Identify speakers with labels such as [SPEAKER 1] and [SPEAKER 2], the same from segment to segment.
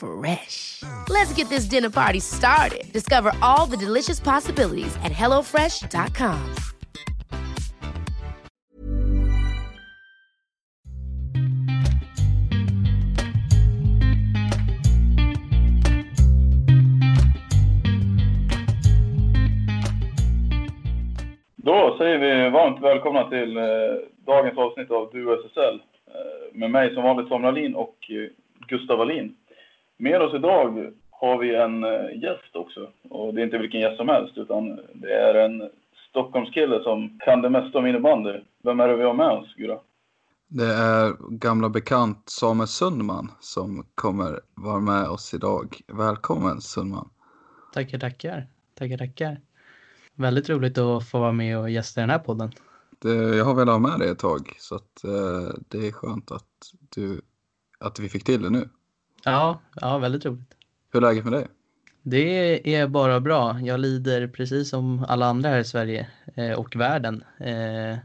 [SPEAKER 1] Fresh. Let's get this dinner party started. Discover all the delicious possibilities at hellofresh.com.
[SPEAKER 2] Då säger vi varmt välkomna till eh, dagens avsnitt av Du SSL. Eh, med mig som vanligt Samuel Alin och eh, Gustav Alin. Med oss idag har vi en eh, gäst också. Och det är inte vilken gäst som helst utan det är en Stockholmskille som kan det mesta om innebandy. Vem är det vi har med oss, Gura?
[SPEAKER 3] Det är gamla bekant Samuel Sundman som kommer vara med oss idag. Välkommen Sundman.
[SPEAKER 4] Tackar, tackar. Tackar, tackar. Väldigt roligt att få vara med och gästa den här podden.
[SPEAKER 3] Det, jag har velat ha med dig ett tag så att, eh, det är skönt att, du, att vi fick till det nu.
[SPEAKER 4] Ja, ja, väldigt roligt.
[SPEAKER 3] Hur är läget med dig?
[SPEAKER 4] Det är bara bra. Jag lider precis som alla andra här i Sverige eh, och världen. Eh,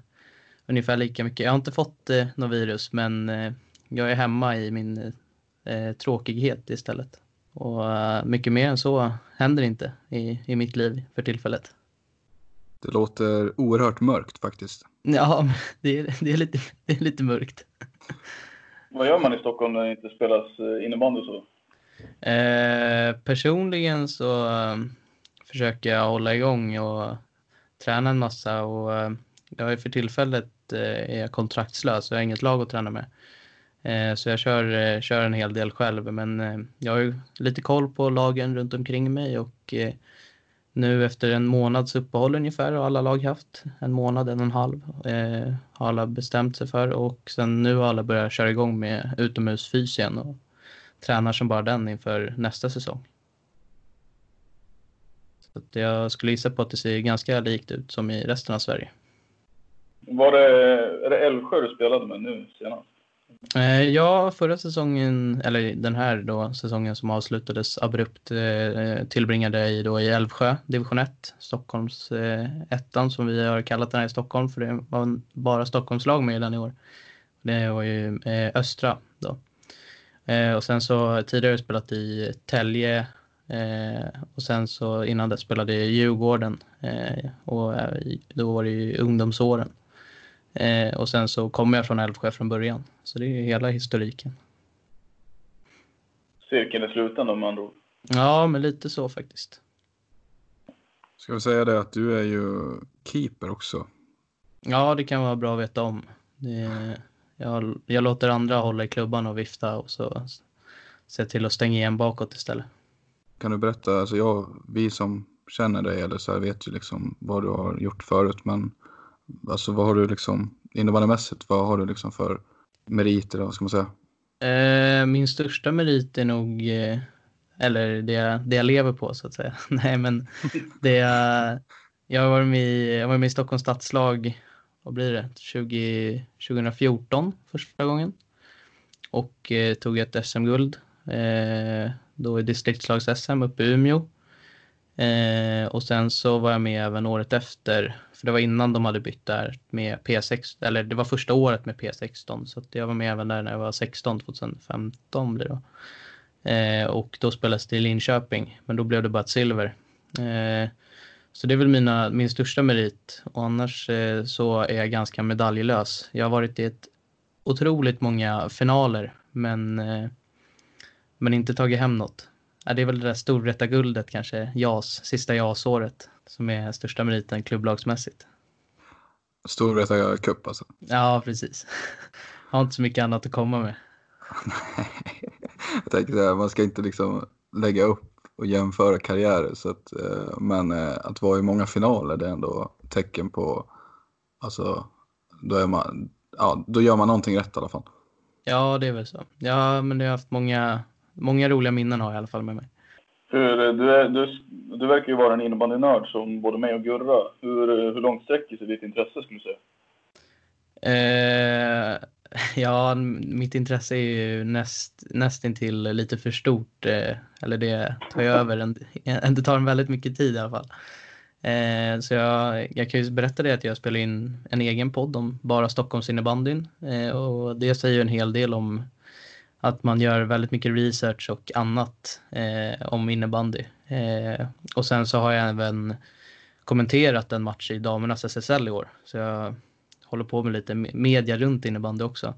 [SPEAKER 4] ungefär lika mycket. Jag har inte fått eh, något virus men eh, jag är hemma i min eh, tråkighet istället. Och eh, mycket mer än så händer inte i, i mitt liv för tillfället.
[SPEAKER 3] Det låter oerhört mörkt faktiskt.
[SPEAKER 4] Ja, det är, det är, lite, det är lite mörkt.
[SPEAKER 2] Vad gör man i Stockholm när det inte spelas eh, innebandy så?
[SPEAKER 4] Eh, personligen så eh, försöker jag hålla igång och träna en massa och eh, jag är för tillfället eh, är jag kontraktslös så jag har inget lag att träna med. Eh, så jag kör, eh, kör en hel del själv men eh, jag har ju lite koll på lagen runt omkring mig och eh, nu efter en månads uppehåll ungefär har alla lag haft en månad, en och en halv eh, har alla bestämt sig för och sen nu har alla börjat köra igång med utomhusfys igen och tränar som bara den inför nästa säsong. Så att jag skulle gissa på att det ser ganska likt ut som i resten av Sverige.
[SPEAKER 2] Var det, är det Älvsjö du spelade med nu senast?
[SPEAKER 4] Eh, ja, förra säsongen, eller den här då, säsongen som avslutades abrupt eh, tillbringade jag i, då i Älvsjö, division 1, Stockholms eh, ettan som vi har kallat den här i Stockholm för det var bara Stockholmslag med i den i år. Det var ju Östra då. Och sen så tidigare har jag spelat i Tälje och sen så innan det spelade jag i Djurgården och då var det ju ungdomsåren. Eh, och sen så kommer jag från Älvsjö från början. Så det är ju hela historiken.
[SPEAKER 2] Cirkeln är sluten om man ord.
[SPEAKER 4] Ja, men lite så faktiskt.
[SPEAKER 3] Ska vi säga det att du är ju keeper också.
[SPEAKER 4] Ja, det kan vara bra att veta om. Det, jag, jag låter andra hålla i klubban och vifta och så se till att stänga igen bakåt istället.
[SPEAKER 3] Kan du berätta, alltså jag, vi som känner dig eller så här vet ju liksom vad du har gjort förut men alltså vad har du liksom innebandymässigt, vad har du liksom för meriter, vad ska man säga?
[SPEAKER 4] Eh, min största merit är nog, eh, eller det, jag- det jag lever på så att säga. Nej, men det jag, jag har varit med, i- jag var med i Stockholms stadslag, vad blir det, 20, 2014 första gången. Och eh, tog ett SM-guld, eh, då i distriktslags-SM uppe i Umeå. Eh, och sen så var jag med även året efter, för det var innan de hade bytt där med P6, eller det var första året med P16, så att jag var med även där när jag var 16, 2015 blir det då. Eh, och då spelades det i Linköping, men då blev det bara ett silver. Eh, så det är väl mina, min största merit och annars eh, så är jag ganska medaljlös. Jag har varit i ett otroligt många finaler, men, eh, men inte tagit hem något. Ja, det är väl det där storrättarguldet kanske, JAS, sista JAS-året, som är största meriten klubblagsmässigt.
[SPEAKER 3] Storvreta Cup alltså.
[SPEAKER 4] Ja, precis. Har inte så mycket annat att komma med.
[SPEAKER 3] jag tänker så här, man ska inte liksom lägga upp och jämföra karriärer. Så att, eh, men eh, att vara i många finaler det är ändå tecken på, alltså, då, är man, ja, då gör man någonting rätt i alla fall.
[SPEAKER 4] Ja, det är väl så. Ja, men jag har haft många, många roliga minnen har jag i alla fall med mig.
[SPEAKER 2] Hur, du, är, du, du verkar ju vara en innebandynörd som både mig och Gurra. Hur, hur långt sträcker sig ditt intresse skulle du säga?
[SPEAKER 4] Eh, ja, mitt intresse är ju näst, nästintill lite för stort. Eh, eller det tar ju över. En, det tar en väldigt mycket tid i alla fall. Eh, så jag, jag kan ju berätta det att jag spelar in en egen podd om bara Stockholms innebandyn. Eh, och det säger ju en hel del om att man gör väldigt mycket research och annat eh, om innebandy. Eh, och sen så har jag även kommenterat en match i damernas SSL i år. Så jag håller på med lite media runt innebandy också.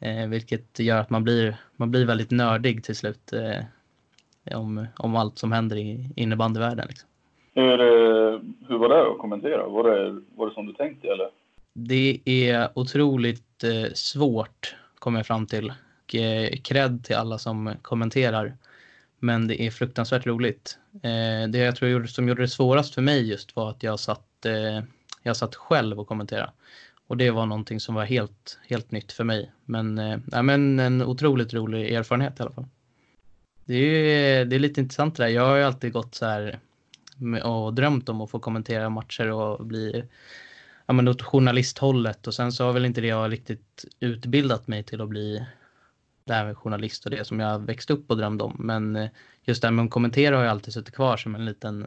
[SPEAKER 4] Eh, vilket gör att man blir, man blir väldigt nördig till slut eh, om, om allt som händer i innebandyvärlden. Liksom.
[SPEAKER 2] Hur, eh, hur var det att kommentera? Var det, var det som du tänkte eller?
[SPEAKER 4] Det är otroligt eh, svårt, kommer jag fram till. Och, eh, cred till alla som kommenterar. Men det är fruktansvärt roligt. Eh, det jag tror som gjorde det svårast för mig just var att jag satt, eh, jag satt själv och kommenterade. Och det var någonting som var helt, helt nytt för mig. Men, eh, ja, men en otroligt rolig erfarenhet i alla fall. Det är, det är lite intressant det där. Jag har ju alltid gått så här och drömt om att få kommentera matcher och bli ja, men åt journalisthållet och sen så har väl inte det jag riktigt utbildat mig till att bli det här med journalist och det som jag växt upp och drömde om. Men eh, just det här med att kommentera har jag alltid suttit kvar som en liten,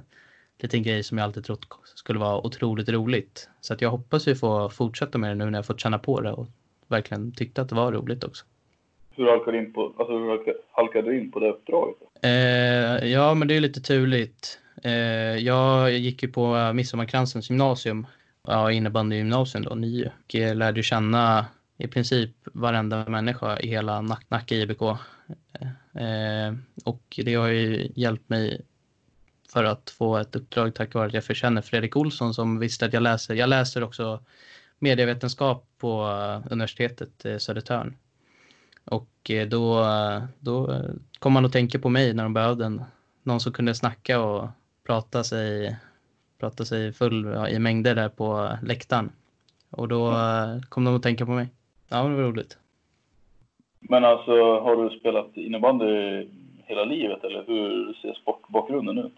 [SPEAKER 4] liten grej som jag alltid trott skulle vara otroligt roligt. Så att jag hoppas ju få fortsätta med det nu när jag fått känna på det och verkligen tyckte att det var roligt också.
[SPEAKER 2] Hur halkade du in på, alltså hur halkade du in på det uppdraget?
[SPEAKER 4] Eh, ja, men det är lite turligt. Eh, jag gick ju på Midsommarkransens gymnasium, ja, innebandygymnasium då, nio, och lärde känna i princip varenda människa i hela Nacka IBK. Eh, och det har ju hjälpt mig för att få ett uppdrag tack vare att jag förkänner Fredrik Olsson som visste att jag läser. Jag läser också medievetenskap på universitetet eh, Södertörn. Och eh, då, då kom man att tänka på mig när de behövde en, någon som kunde snacka och prata sig, prata sig full i mängder där på läktaren. Och då kom de att tänka på mig. Ja, det var roligt.
[SPEAKER 2] Men alltså, har du spelat innebandy hela livet eller hur ser sportbakgrunden ut?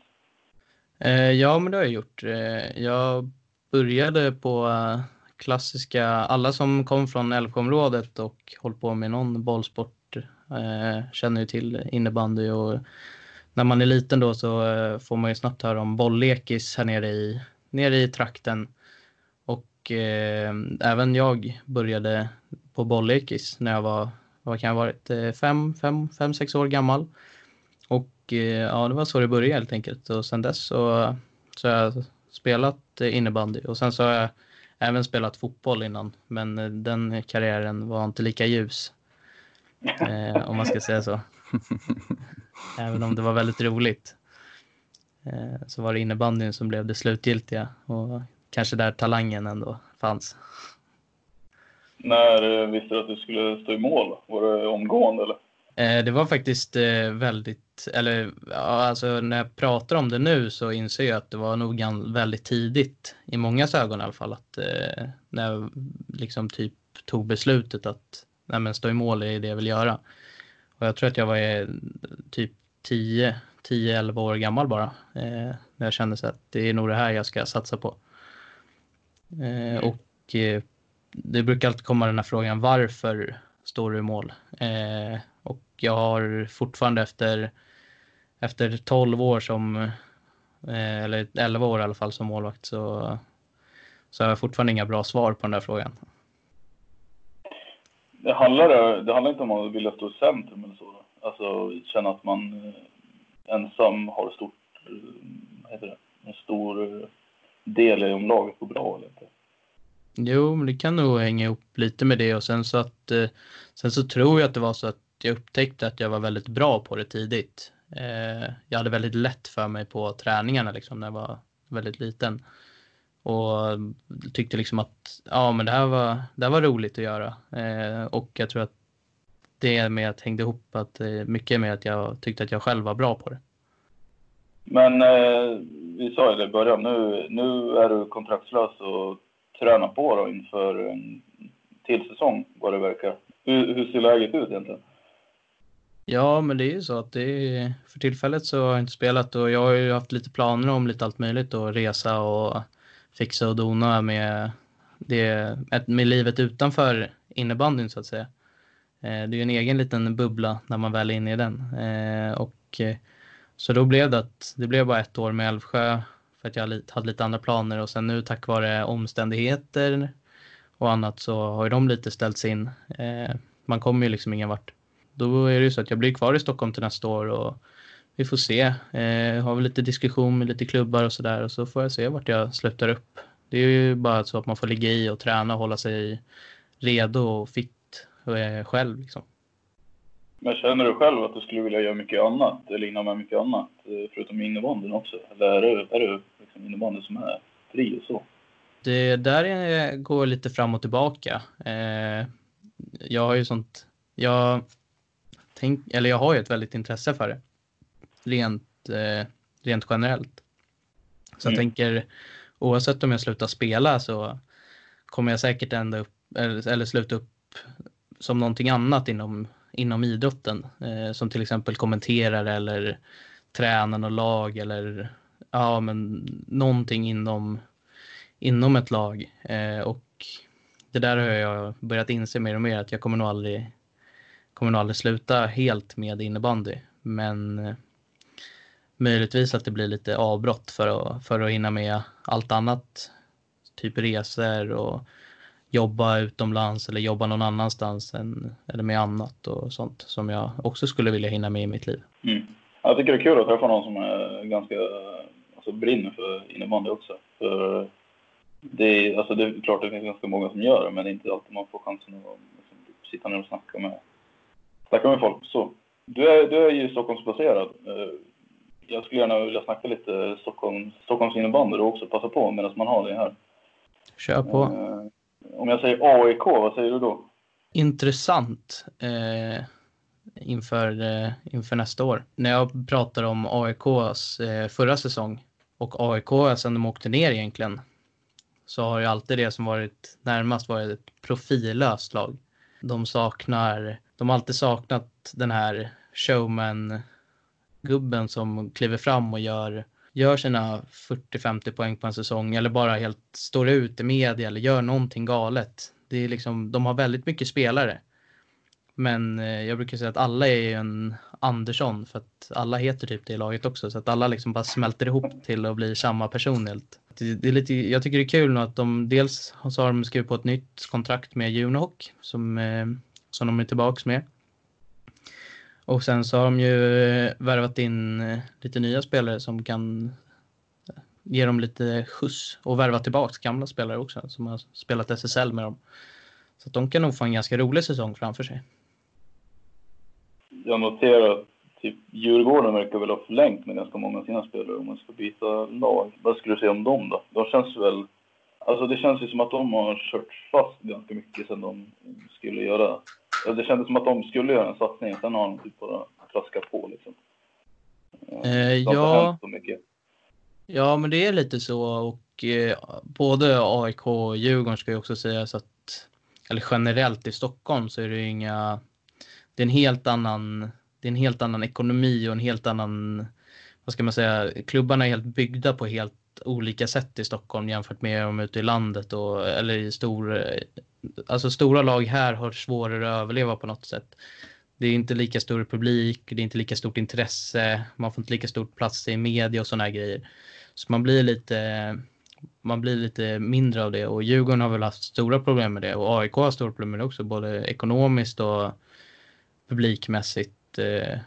[SPEAKER 4] Eh, ja, men det har jag gjort. Eh, jag började på eh, klassiska, alla som kom från Älvsjöområdet och hållit på med någon bollsport eh, känner ju till innebandy och när man är liten då så eh, får man ju snabbt höra om bolllekis här nere i, nere i trakten. Och eh, även jag började på bolllekis när jag var, vad kan jag ha varit, eh, fem, fem, fem, sex år gammal. Och eh, ja, det var så det började helt enkelt. Och sen dess så, så har jag spelat innebandy och sen så har jag även spelat fotboll innan. Men eh, den karriären var inte lika ljus. Eh, om man ska säga så. även om det var väldigt roligt. Eh, så var det innebandyn som blev det slutgiltiga. Och kanske där talangen ändå fanns.
[SPEAKER 2] När eh, visste du att du skulle stå i mål? Var det omgående eller?
[SPEAKER 4] Eh, det var faktiskt eh, väldigt, eller ja, alltså när jag pratar om det nu så inser jag att det var nog väldigt tidigt i mångas ögon i alla fall att när jag liksom typ tog beslutet att nej men stå i mål är det jag vill göra. Och jag tror att jag var typ 10, 10-11 år gammal bara när jag kände så att det är nog det här jag ska satsa på. Och det brukar alltid komma den här frågan varför står du i mål? Eh, och jag har fortfarande efter, efter 12 år som, eh, eller 11 år i alla fall som målvakt så, så har jag fortfarande inga bra svar på den där frågan.
[SPEAKER 2] Det handlar, det handlar inte om att vilja stå i centrum eller så? Alltså känna att man eh, ensam har stort, eh, heter det, en stor del i om laget går bra eller inte?
[SPEAKER 4] Jo, men det kan nog hänga ihop lite med det och sen så att eh, sen så tror jag att det var så att jag upptäckte att jag var väldigt bra på det tidigt. Eh, jag hade väldigt lätt för mig på träningarna liksom när jag var väldigt liten. och tyckte liksom att ja, men det här var, det här var roligt att göra. Eh, och jag tror att det med att hängde ihop att mycket med att jag tyckte att jag själv var bra på det.
[SPEAKER 2] Men eh, vi sa ju det i början, nu, nu är du kontraktslös och tränar på då inför en till säsong vad det verkar. Hur, hur ser läget ut egentligen?
[SPEAKER 4] Ja, men det är ju så att det är, för tillfället så har jag inte spelat och jag har ju haft lite planer om lite allt möjligt och resa och fixa och dona med, det, med livet utanför innebandyn så att säga. Eh, det är ju en egen liten bubbla när man väl är inne i den. Eh, och, eh, så då blev det att det blev bara ett år med Älvsjö för att jag hade lite andra planer och sen nu tack vare omständigheter och annat så har ju de lite ställts in. Eh, man kommer ju liksom ingen vart. Då är det ju så att jag blir kvar i Stockholm till nästa år och vi får se. Eh, har vi lite diskussion med lite klubbar och sådär och så får jag se vart jag slutar upp. Det är ju bara så att man får ligga i och träna och hålla sig redo och fit eh, själv. Liksom.
[SPEAKER 2] Men känner du själv att du skulle vilja göra mycket annat eller hinna med mycket annat eh, förutom innebandyn också? Eller är det, är det liksom innebandy som är fri och så?
[SPEAKER 4] Det där är, går lite fram och tillbaka. Eh, jag har ju sånt, jag tänk, eller jag har ju ett väldigt intresse för det. Rent, eh, rent generellt. Så mm. jag tänker, oavsett om jag slutar spela så kommer jag säkert ända upp, eller, eller sluta upp som någonting annat inom, inom idrotten. Eh, som till exempel kommenterar eller tränar och lag eller ja, men någonting inom, inom ett lag. Eh, och det där har jag börjat inse mer och mer att jag kommer nog aldrig, kommer nog aldrig sluta helt med innebandy. Men eh, möjligtvis att det blir lite avbrott för att, för att hinna med allt annat. Typ resor och jobba utomlands eller jobba någon annanstans än, eller med annat och sånt som jag också skulle vilja hinna med i mitt liv.
[SPEAKER 2] Mm. Jag tycker det är kul att träffa någon som är ganska, alltså brinner för innebandy också. För det, är, alltså det är klart det finns ganska många som gör det, men det är inte alltid man får chansen att liksom, sitta ner och snacka med, snacka med folk. Så, du är, du är ju Stockholmsbaserad. Eh, jag skulle gärna vilja snacka lite Stockholm, Stockholms innebandy och också passa på medan man har det här.
[SPEAKER 4] Kör på.
[SPEAKER 2] Om jag säger AIK, vad säger du då?
[SPEAKER 4] Intressant eh, inför, eh, inför nästa år. När jag pratar om AIKs eh, förra säsong och AIK sen de åkte ner egentligen så har ju alltid det som varit närmast varit ett profillöst lag. De saknar, de har alltid saknat den här showman-gubben som kliver fram och gör, gör sina 40-50 poäng på en säsong eller bara helt står ut i media eller gör någonting galet. Det är liksom, de har väldigt mycket spelare. Men eh, jag brukar säga att alla är en Andersson för att alla heter typ det i laget också så att alla liksom bara smälter ihop till att bli samma person helt det är lite, jag tycker det är kul nu att de dels så har de skrivit på ett nytt kontrakt med Junohoc som, eh, som de är tillbaks med. Och sen så har de ju eh, värvat in eh, lite nya spelare som kan eh, ge dem lite skjuts och värva tillbaks gamla spelare också som har spelat SSL med dem. Så att de kan nog få en ganska rolig säsong framför sig.
[SPEAKER 2] Jag noterar att typ Djurgården verkar väl ha förlängt med ganska många av sina spelare om man ska byta lag. Vad skulle du säga om dem då? De känns väl... Alltså det känns ju som att de har kört fast ganska mycket sen de skulle göra... Det kändes som att de skulle göra en satsning, sen har de typ bara traskat på liksom.
[SPEAKER 4] Eh, ja. Ja, men det är lite så och eh, både AIK och Djurgården ska ju också sägas att, eller generellt i Stockholm så är det inga, det är en helt annan det är en helt annan ekonomi och en helt annan, vad ska man säga, klubbarna är helt byggda på helt olika sätt i Stockholm jämfört med dem ute i landet och, eller i stor, alltså stora lag här har svårare att överleva på något sätt. Det är inte lika stor publik, det är inte lika stort intresse, man får inte lika stor plats i media och sådana här grejer. Så man blir lite, man blir lite mindre av det och Djurgården har väl haft stora problem med det och AIK har stora problem med det också, både ekonomiskt och publikmässigt. Eh.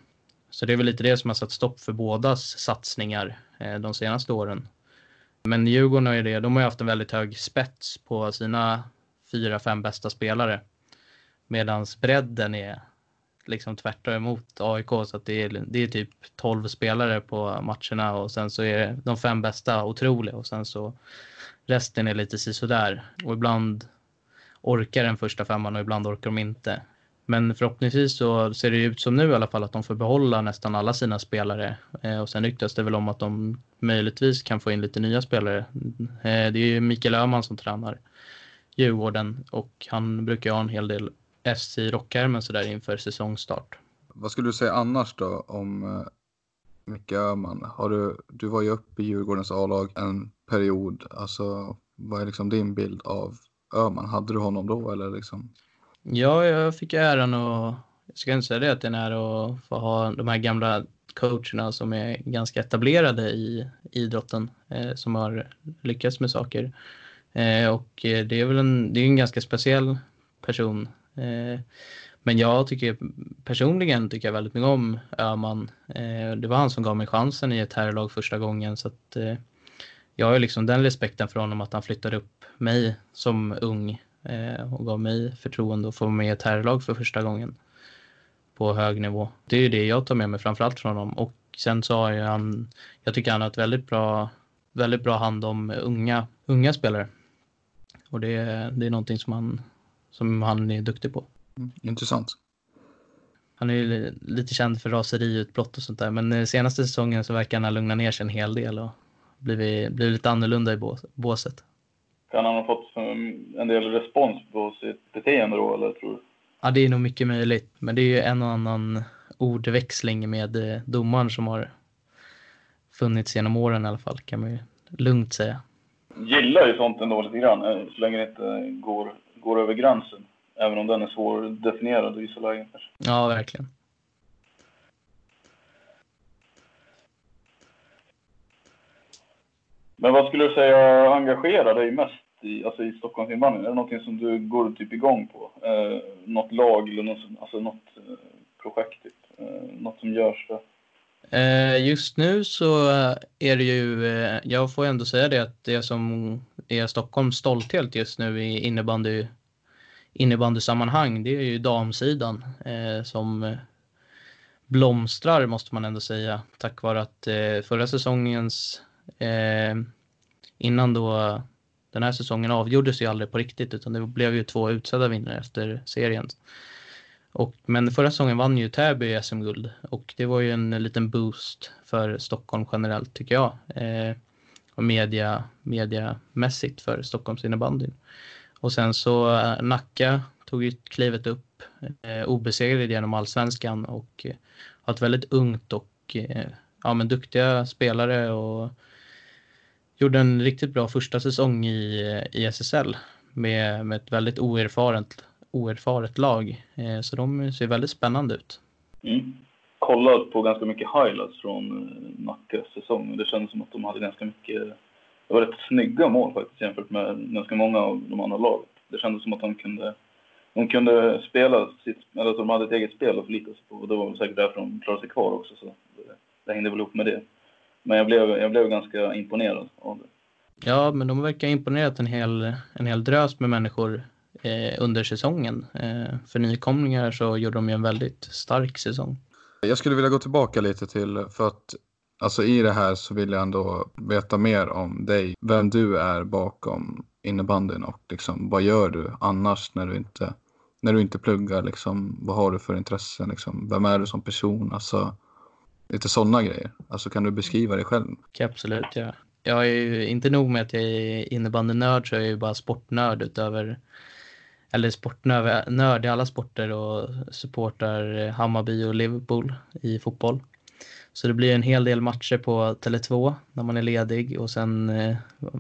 [SPEAKER 4] Så det är väl lite det som har satt stopp för bådas satsningar eh, de senaste åren. Men Djurgården har ju det, de har ju haft en väldigt hög spets på sina fyra, fem bästa spelare. Medan bredden är liksom tvärt emot AIK så att det är, det är typ 12 spelare på matcherna och sen så är de fem bästa otroliga och sen så resten är lite sisådär och ibland orkar den första femman och ibland orkar de inte. Men förhoppningsvis så ser det ut som nu i alla fall att de får behålla nästan alla sina spelare eh, och sen ryktas det väl om att de möjligtvis kan få in lite nya spelare. Eh, det är ju Mikael Öhman som tränar Djurgården och han brukar ha en hel del FC i rockärmen sådär inför säsongstart.
[SPEAKER 3] Vad skulle du säga annars då om eh, Micke Öhman? Har du, du var ju uppe i Djurgårdens A-lag en period. Alltså, vad är liksom din bild av Öhman? Hade du honom då eller liksom?
[SPEAKER 4] Ja, jag fick äran och jag ska inte säga det att det är att få ha de här gamla coacherna som är ganska etablerade i idrotten eh, som har lyckats med saker. Eh, och eh, det är väl en, det är en ganska speciell person. Eh, men jag tycker personligen tycker jag väldigt mycket om Öhman. Eh, det var han som gav mig chansen i ett herrlag första gången så att eh, jag har liksom den respekten för honom att han flyttade upp mig som ung och gav mig förtroende att få vara med i ett herrlag för första gången på hög nivå. Det är ju det jag tar med mig framförallt från honom och sen så har han, jag tycker han har ett väldigt bra, väldigt bra hand om unga, unga spelare. Och det, det är någonting som han, som han är duktig på.
[SPEAKER 3] Mm, intressant.
[SPEAKER 4] Han är ju lite känd för raseriutbrott och sånt där, men senaste säsongen så verkar han ha lugnat ner sig en hel del och blivit, blivit lite annorlunda i båset.
[SPEAKER 2] Kan han ha fått en del respons på sitt beteende då, eller tror du?
[SPEAKER 4] Ja, det är nog mycket möjligt, men det är ju en och annan ordväxling med eh, domaren som har funnits genom åren i alla fall, kan man ju lugnt säga.
[SPEAKER 2] Gillar ju sånt ändå lite grann, eh, så länge det inte går, går över gränsen. Även om den är svårdefinierad i vissa lägen.
[SPEAKER 4] Ja, verkligen.
[SPEAKER 2] Men vad skulle du säga engagerar dig mest i, alltså i Stockholmsinvandringen? Är det någonting som du går typ igång på? Eh, något lag eller något, alltså något eh, projekt? Typ. Eh, något som görs där?
[SPEAKER 4] Eh, just nu så eh, är det ju, eh, jag får ändå säga det att det som är Stockholms stolthet just nu i innebandy, innebandysammanhang, det är ju damsidan eh, som blomstrar måste man ändå säga tack vare att förra säsongens innan då den här säsongen avgjordes ju aldrig på riktigt utan det blev ju två utsedda vinnare efter serien. Och, men förra säsongen vann ju Täby SM-guld och det var ju en liten boost för Stockholm generellt tycker jag. Eh, och media, mediamässigt för Stockholms innebandy. Och sen så eh, Nacka tog ju klivet upp eh, obesegrade genom allsvenskan och eh, har ett väldigt ungt och eh, ja, men duktiga spelare och gjorde en riktigt bra första säsong i, i SSL med, med ett väldigt oerfaret, oerfaret lag. Eh, så de ser väldigt spännande ut.
[SPEAKER 2] Mm. Kollat på ganska mycket highlights från eh, Nackas säsong och det kändes som att de hade ganska mycket, det var rätt snygga mål faktiskt jämfört med ganska många av de andra lagen. Det kändes som att de kunde, de kunde spela sitt, eller att de hade ett eget spel att förlita sig på och det var väl säkert därför de klarade sig kvar också så det, det hängde väl ihop med det. Men jag blev, jag blev ganska imponerad av det.
[SPEAKER 4] Ja, men de verkar ha imponerat en hel, en hel drös med människor eh, under säsongen. Eh, för nykomlingar så gjorde de ju en väldigt stark säsong.
[SPEAKER 3] Jag skulle vilja gå tillbaka lite till, för att alltså i det här så vill jag ändå veta mer om dig. Vem du är bakom innebandyn och liksom, vad gör du annars när du inte, när du inte pluggar? Liksom, vad har du för intressen? Liksom? Vem är du som person? Alltså, Lite sådana grejer. Alltså kan du beskriva dig själv?
[SPEAKER 4] Absolut, ja. Jag är ju inte nog med att jag är innebandynörd så är jag ju bara sportnörd utöver eller sportnörd i alla sporter och supportar Hammarby och Liverpool i fotboll. Så det blir en hel del matcher på Tele2 när man är ledig och sen eh,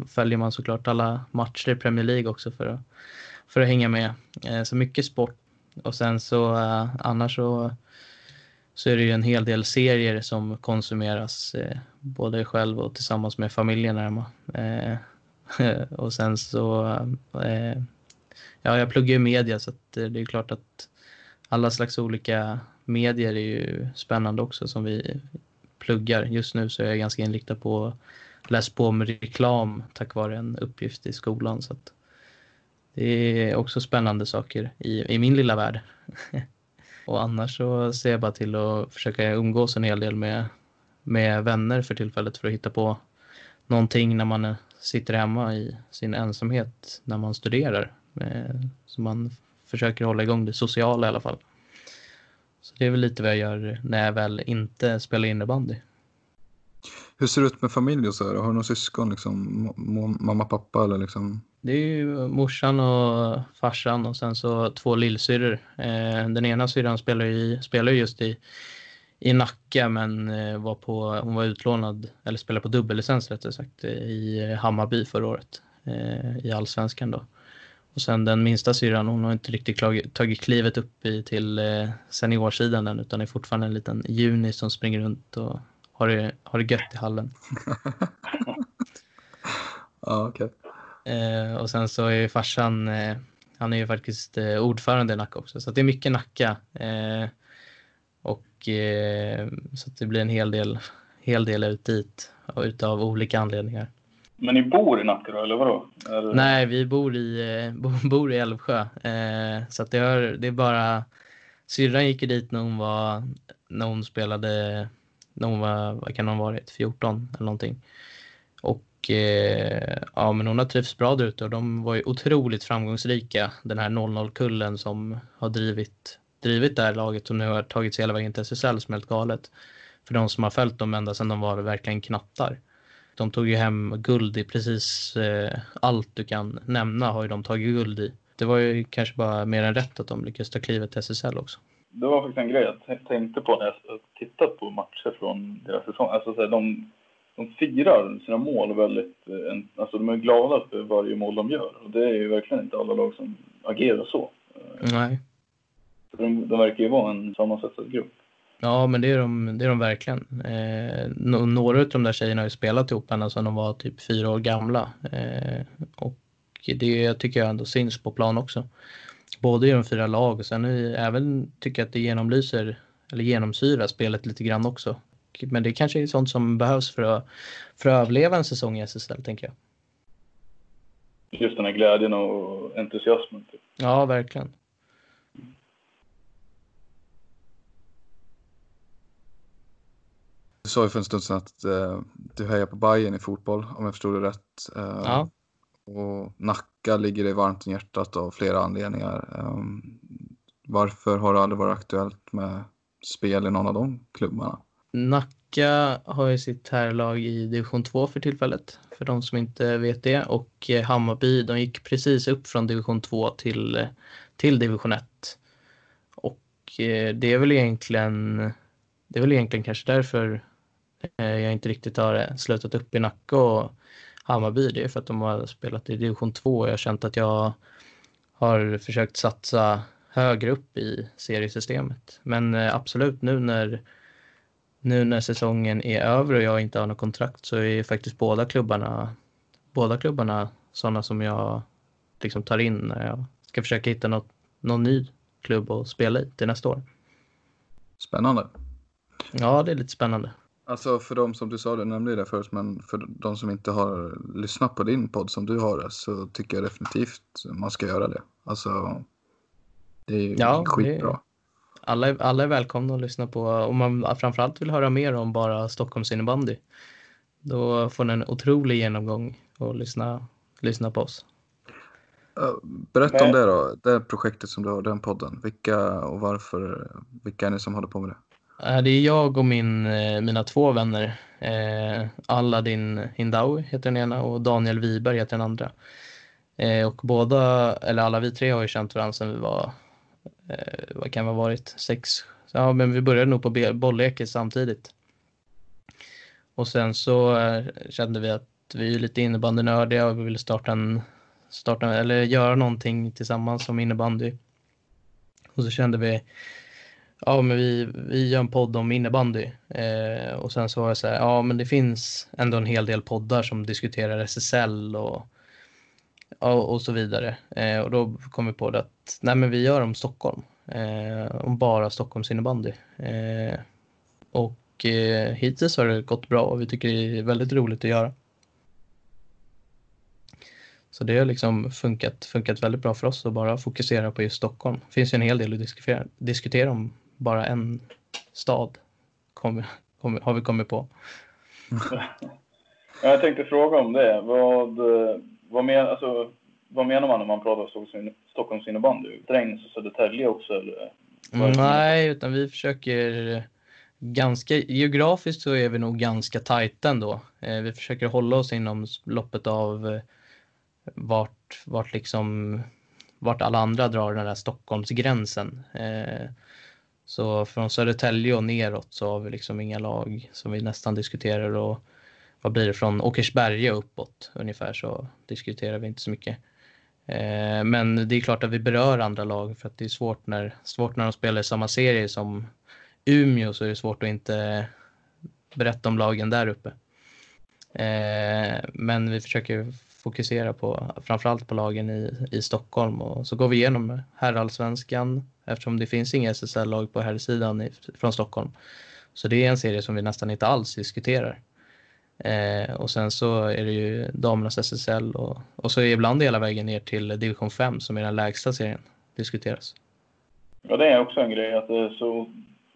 [SPEAKER 4] följer man såklart alla matcher i Premier League också för att, för att hänga med. Eh, så mycket sport och sen så eh, annars så så är det ju en hel del serier som konsumeras eh, både själv och tillsammans med familjen hemma. Eh, och sen så, eh, ja jag pluggar ju media så att eh, det är klart att alla slags olika medier är ju spännande också som vi pluggar. Just nu så är jag ganska inriktad på att läsa på om reklam tack vare en uppgift i skolan. Så att det är också spännande saker i, i min lilla värld. Och annars så ser jag bara till att försöka umgås en hel del med, med vänner för tillfället för att hitta på någonting när man sitter hemma i sin ensamhet när man studerar. Eh, så man försöker hålla igång det sociala i alla fall. Så det är väl lite vad jag gör när jag väl inte spelar innebandy.
[SPEAKER 3] Hur ser det ut med familj och så här? Har du några syskon liksom? Mamma, pappa eller liksom?
[SPEAKER 4] Det är ju morsan och farsan och sen så två lillsyrror. Eh, den ena syrran spelar, ju spelar just i, i Nacka men eh, var på, hon var utlånad, eller spelade på dubbellicens rättare sagt, i Hammarby förra året. Eh, I allsvenskan då. Och sen den minsta syrran, hon har inte riktigt tagit klivet upp i, till seniorsidan än utan är fortfarande en liten juni som springer runt och har det, har det gött i hallen.
[SPEAKER 3] ja, okej.
[SPEAKER 4] Okay. Eh, och sen så är farsan, eh, han är ju faktiskt eh, ordförande i Nacka också, så det är mycket Nacka. Eh, och eh, så det blir en hel del, hel del ut dit utav olika anledningar.
[SPEAKER 2] Men ni bor i Nacka då, eller vadå?
[SPEAKER 4] Eller? Nej, vi bor i, eh, bor i Älvsjö. så att det, är, det är bara... Syrran gick dit när hon, var, när hon spelade när hon var, vad kan hon ha varit, 14 eller någonting. Och eh, ja, men hon har trivts bra där ute och de var ju otroligt framgångsrika. Den här 00-kullen som har drivit, drivit det här laget som nu har tagit sig hela vägen till SSL som är helt galet. För de som har följt dem ända sedan de var verkligen knattar. De tog ju hem guld i precis eh, allt du kan nämna har ju de tagit guld i. Det var ju kanske bara mer än rätt att de lyckades ta klivet till SSL också
[SPEAKER 2] det var faktiskt en grej jag tänkte på när jag tittat på matcher från deras säsong. Alltså, så här, de, de firar sina mål väldigt... Eh, alltså de är glada för varje mål de gör. Och det är ju verkligen inte alla lag som agerar så.
[SPEAKER 4] Nej.
[SPEAKER 2] De, de verkar ju vara en sammansatt grupp.
[SPEAKER 4] Ja, men det är de, det är de verkligen. Eh, några av de där tjejerna har ju spelat ihop ända sedan de var typ fyra år gamla. Eh, och det tycker jag ändå syns på plan också både i de fyra lag och sen även tycker jag att det genomlyser eller genomsyrar spelet lite grann också. Men det kanske är sånt som behövs för att, för att överleva en säsong i SSL, tänker jag.
[SPEAKER 2] Just den här glädjen och entusiasmen. Typ.
[SPEAKER 4] Ja, verkligen.
[SPEAKER 3] Du sa ju för en stund sedan att eh, du hejar på Bayern i fotboll, om jag förstod det rätt. Eh,
[SPEAKER 4] ja.
[SPEAKER 3] Och Nacka ligger dig varmt om hjärtat av flera anledningar. Ehm, varför har det aldrig varit aktuellt med spel i någon av de klubbarna?
[SPEAKER 4] Nacka har ju sitt herrlag i division 2 för tillfället, för de som inte vet det. Och eh, Hammarby, de gick precis upp från division 2 till, eh, till division 1. Och eh, det är väl egentligen, det är väl egentligen kanske därför jag inte riktigt har slutat upp i Nacka och Hammarby. Det är för att de har spelat i division 2 och jag har känt att jag har försökt satsa högre upp i seriesystemet. Men eh, absolut, nu när, nu när säsongen är över och jag inte har något kontrakt så är faktiskt båda klubbarna, båda klubbarna sådana som jag liksom tar in när jag ska försöka hitta något, någon ny klubb att spela i till nästa år.
[SPEAKER 3] Spännande.
[SPEAKER 4] Ja, det är lite spännande.
[SPEAKER 3] Alltså för de som du sa, du nämnde det förut, men för de som inte har lyssnat på din podd som du har så tycker jag definitivt man ska göra det. Alltså, det är ja, skitbra. Det,
[SPEAKER 4] alla, är, alla är välkomna att lyssna på, om man framförallt vill höra mer om bara Stockholms innebandy. Då får ni en otrolig genomgång och lyssna, lyssna på oss.
[SPEAKER 3] Berätta om det då, det projektet som du har, den podden. Vilka och varför, vilka är ni som håller på med det?
[SPEAKER 4] Eh, det är jag och min, eh, mina två vänner. Eh, Aladdin Hindawi heter den ena och Daniel Wiberg heter den andra. Eh, och båda, eller alla vi tre har ju känt varandra sedan vi var, eh, vad kan vi ha varit, sex, ja men vi började nog på bolleket samtidigt. Och sen så eh, kände vi att vi är lite innebandynördiga och vi ville starta en, starta, eller göra någonting tillsammans som innebandy. Och så kände vi ja men vi, vi gör en podd om innebandy. Eh, och sen så var jag så här, ja men det finns ändå en hel del poddar som diskuterar SSL och, och, och så vidare. Eh, och då kom vi på det att nej men vi gör om Stockholm. Eh, om bara Stockholms innebandy. Eh, och eh, hittills har det gått bra och vi tycker det är väldigt roligt att göra. Så det har liksom funkat, funkat väldigt bra för oss att bara fokusera på just Stockholm. Det finns ju en hel del att diskutera, diskutera om bara en stad, kom, kom, har vi kommit på.
[SPEAKER 2] Jag tänkte fråga om det. Vad, vad, men, alltså, vad menar man när man pratar om Stockholms innebandy? Strängnäs och Södertälje också? Eller?
[SPEAKER 4] Nej, utan vi försöker ganska geografiskt så är vi nog ganska tajta ändå. Eh, vi försöker hålla oss inom loppet av eh, vart, vart liksom vart alla andra drar den där Stockholmsgränsen. Så från Södertälje och neråt så har vi liksom inga lag som vi nästan diskuterar och vad blir det från Åkersberga uppåt ungefär så diskuterar vi inte så mycket. Eh, men det är klart att vi berör andra lag för att det är svårt när, svårt när de spelar i samma serie som Umeå så är det svårt att inte berätta om lagen där uppe. Eh, men vi försöker fokusera på framförallt på lagen i, i Stockholm och så går vi igenom herrallsvenskan eftersom det finns inga SSL-lag på herrsidan från Stockholm. Så det är en serie som vi nästan inte alls diskuterar. Eh, och sen så är det ju damernas SSL och, och så ibland hela vägen ner till division 5 som är den lägsta serien diskuteras.
[SPEAKER 2] Ja, det är också en grej att det så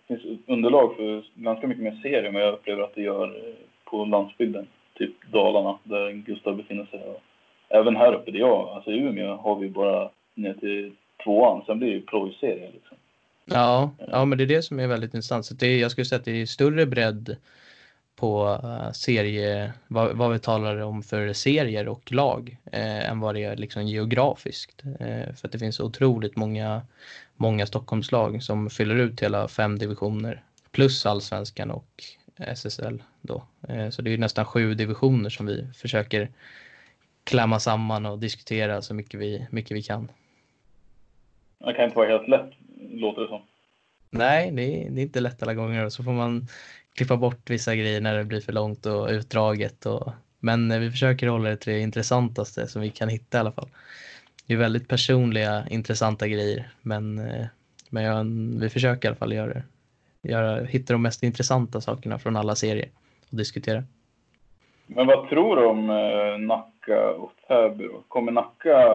[SPEAKER 2] finns underlag för ganska mycket mer serier än vad jag upplever att det gör eh, på landsbygden. Typ Dalarna, där Gustav befinner sig. Även här uppe där jag, alltså i Umeå, har vi bara ner till tvåan. Sen blir det ju plojserie liksom.
[SPEAKER 4] Ja, ja, men det är det som är väldigt intressant. Så det är, jag skulle säga att det är större bredd på eh, serie, vad, vad, vi talar om för serier och lag eh, än vad det är liksom geografiskt. Eh, för att det finns otroligt många många Stockholmslag som fyller ut hela fem divisioner plus allsvenskan och SSL då. Eh, så det är nästan sju divisioner som vi försöker klämma samman och diskutera så mycket vi, mycket vi kan.
[SPEAKER 2] Det kan inte vara helt lätt, låter det som.
[SPEAKER 4] Nej, det är, det är inte lätt alla gånger. Så får man klippa bort vissa grejer när det blir för långt och utdraget. Och, men vi försöker hålla det till det intressantaste som vi kan hitta i alla fall det är väldigt personliga, intressanta grejer. Men, eh, men jag, vi försöker i alla fall göra, göra, hitta de mest intressanta sakerna från alla serier och diskutera.
[SPEAKER 2] Men vad tror du om eh, Nacka och Täby? Kommer Nacka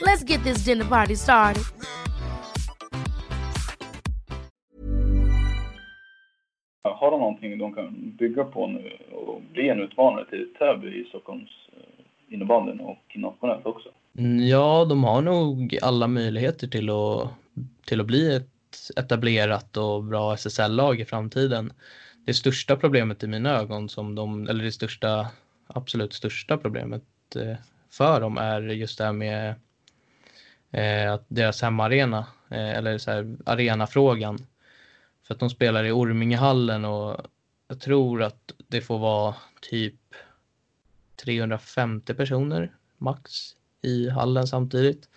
[SPEAKER 1] Let's get this dinner party started.
[SPEAKER 2] Har de någonting de kan bygga på nu och bli en utmanare till Täby i Stockholms eh, innebandyn och nationellt också?
[SPEAKER 4] Mm, ja, de har nog alla möjligheter till att, till att bli ett etablerat och bra SSL-lag i framtiden. Det största problemet i mina ögon, som de, eller det största, absolut största problemet eh, för dem är just det här med eh, att deras hemmaarena, eh, eller så här, arenafrågan. För att de spelar i Ormingehallen och jag tror att det får vara typ 350 personer max i hallen samtidigt.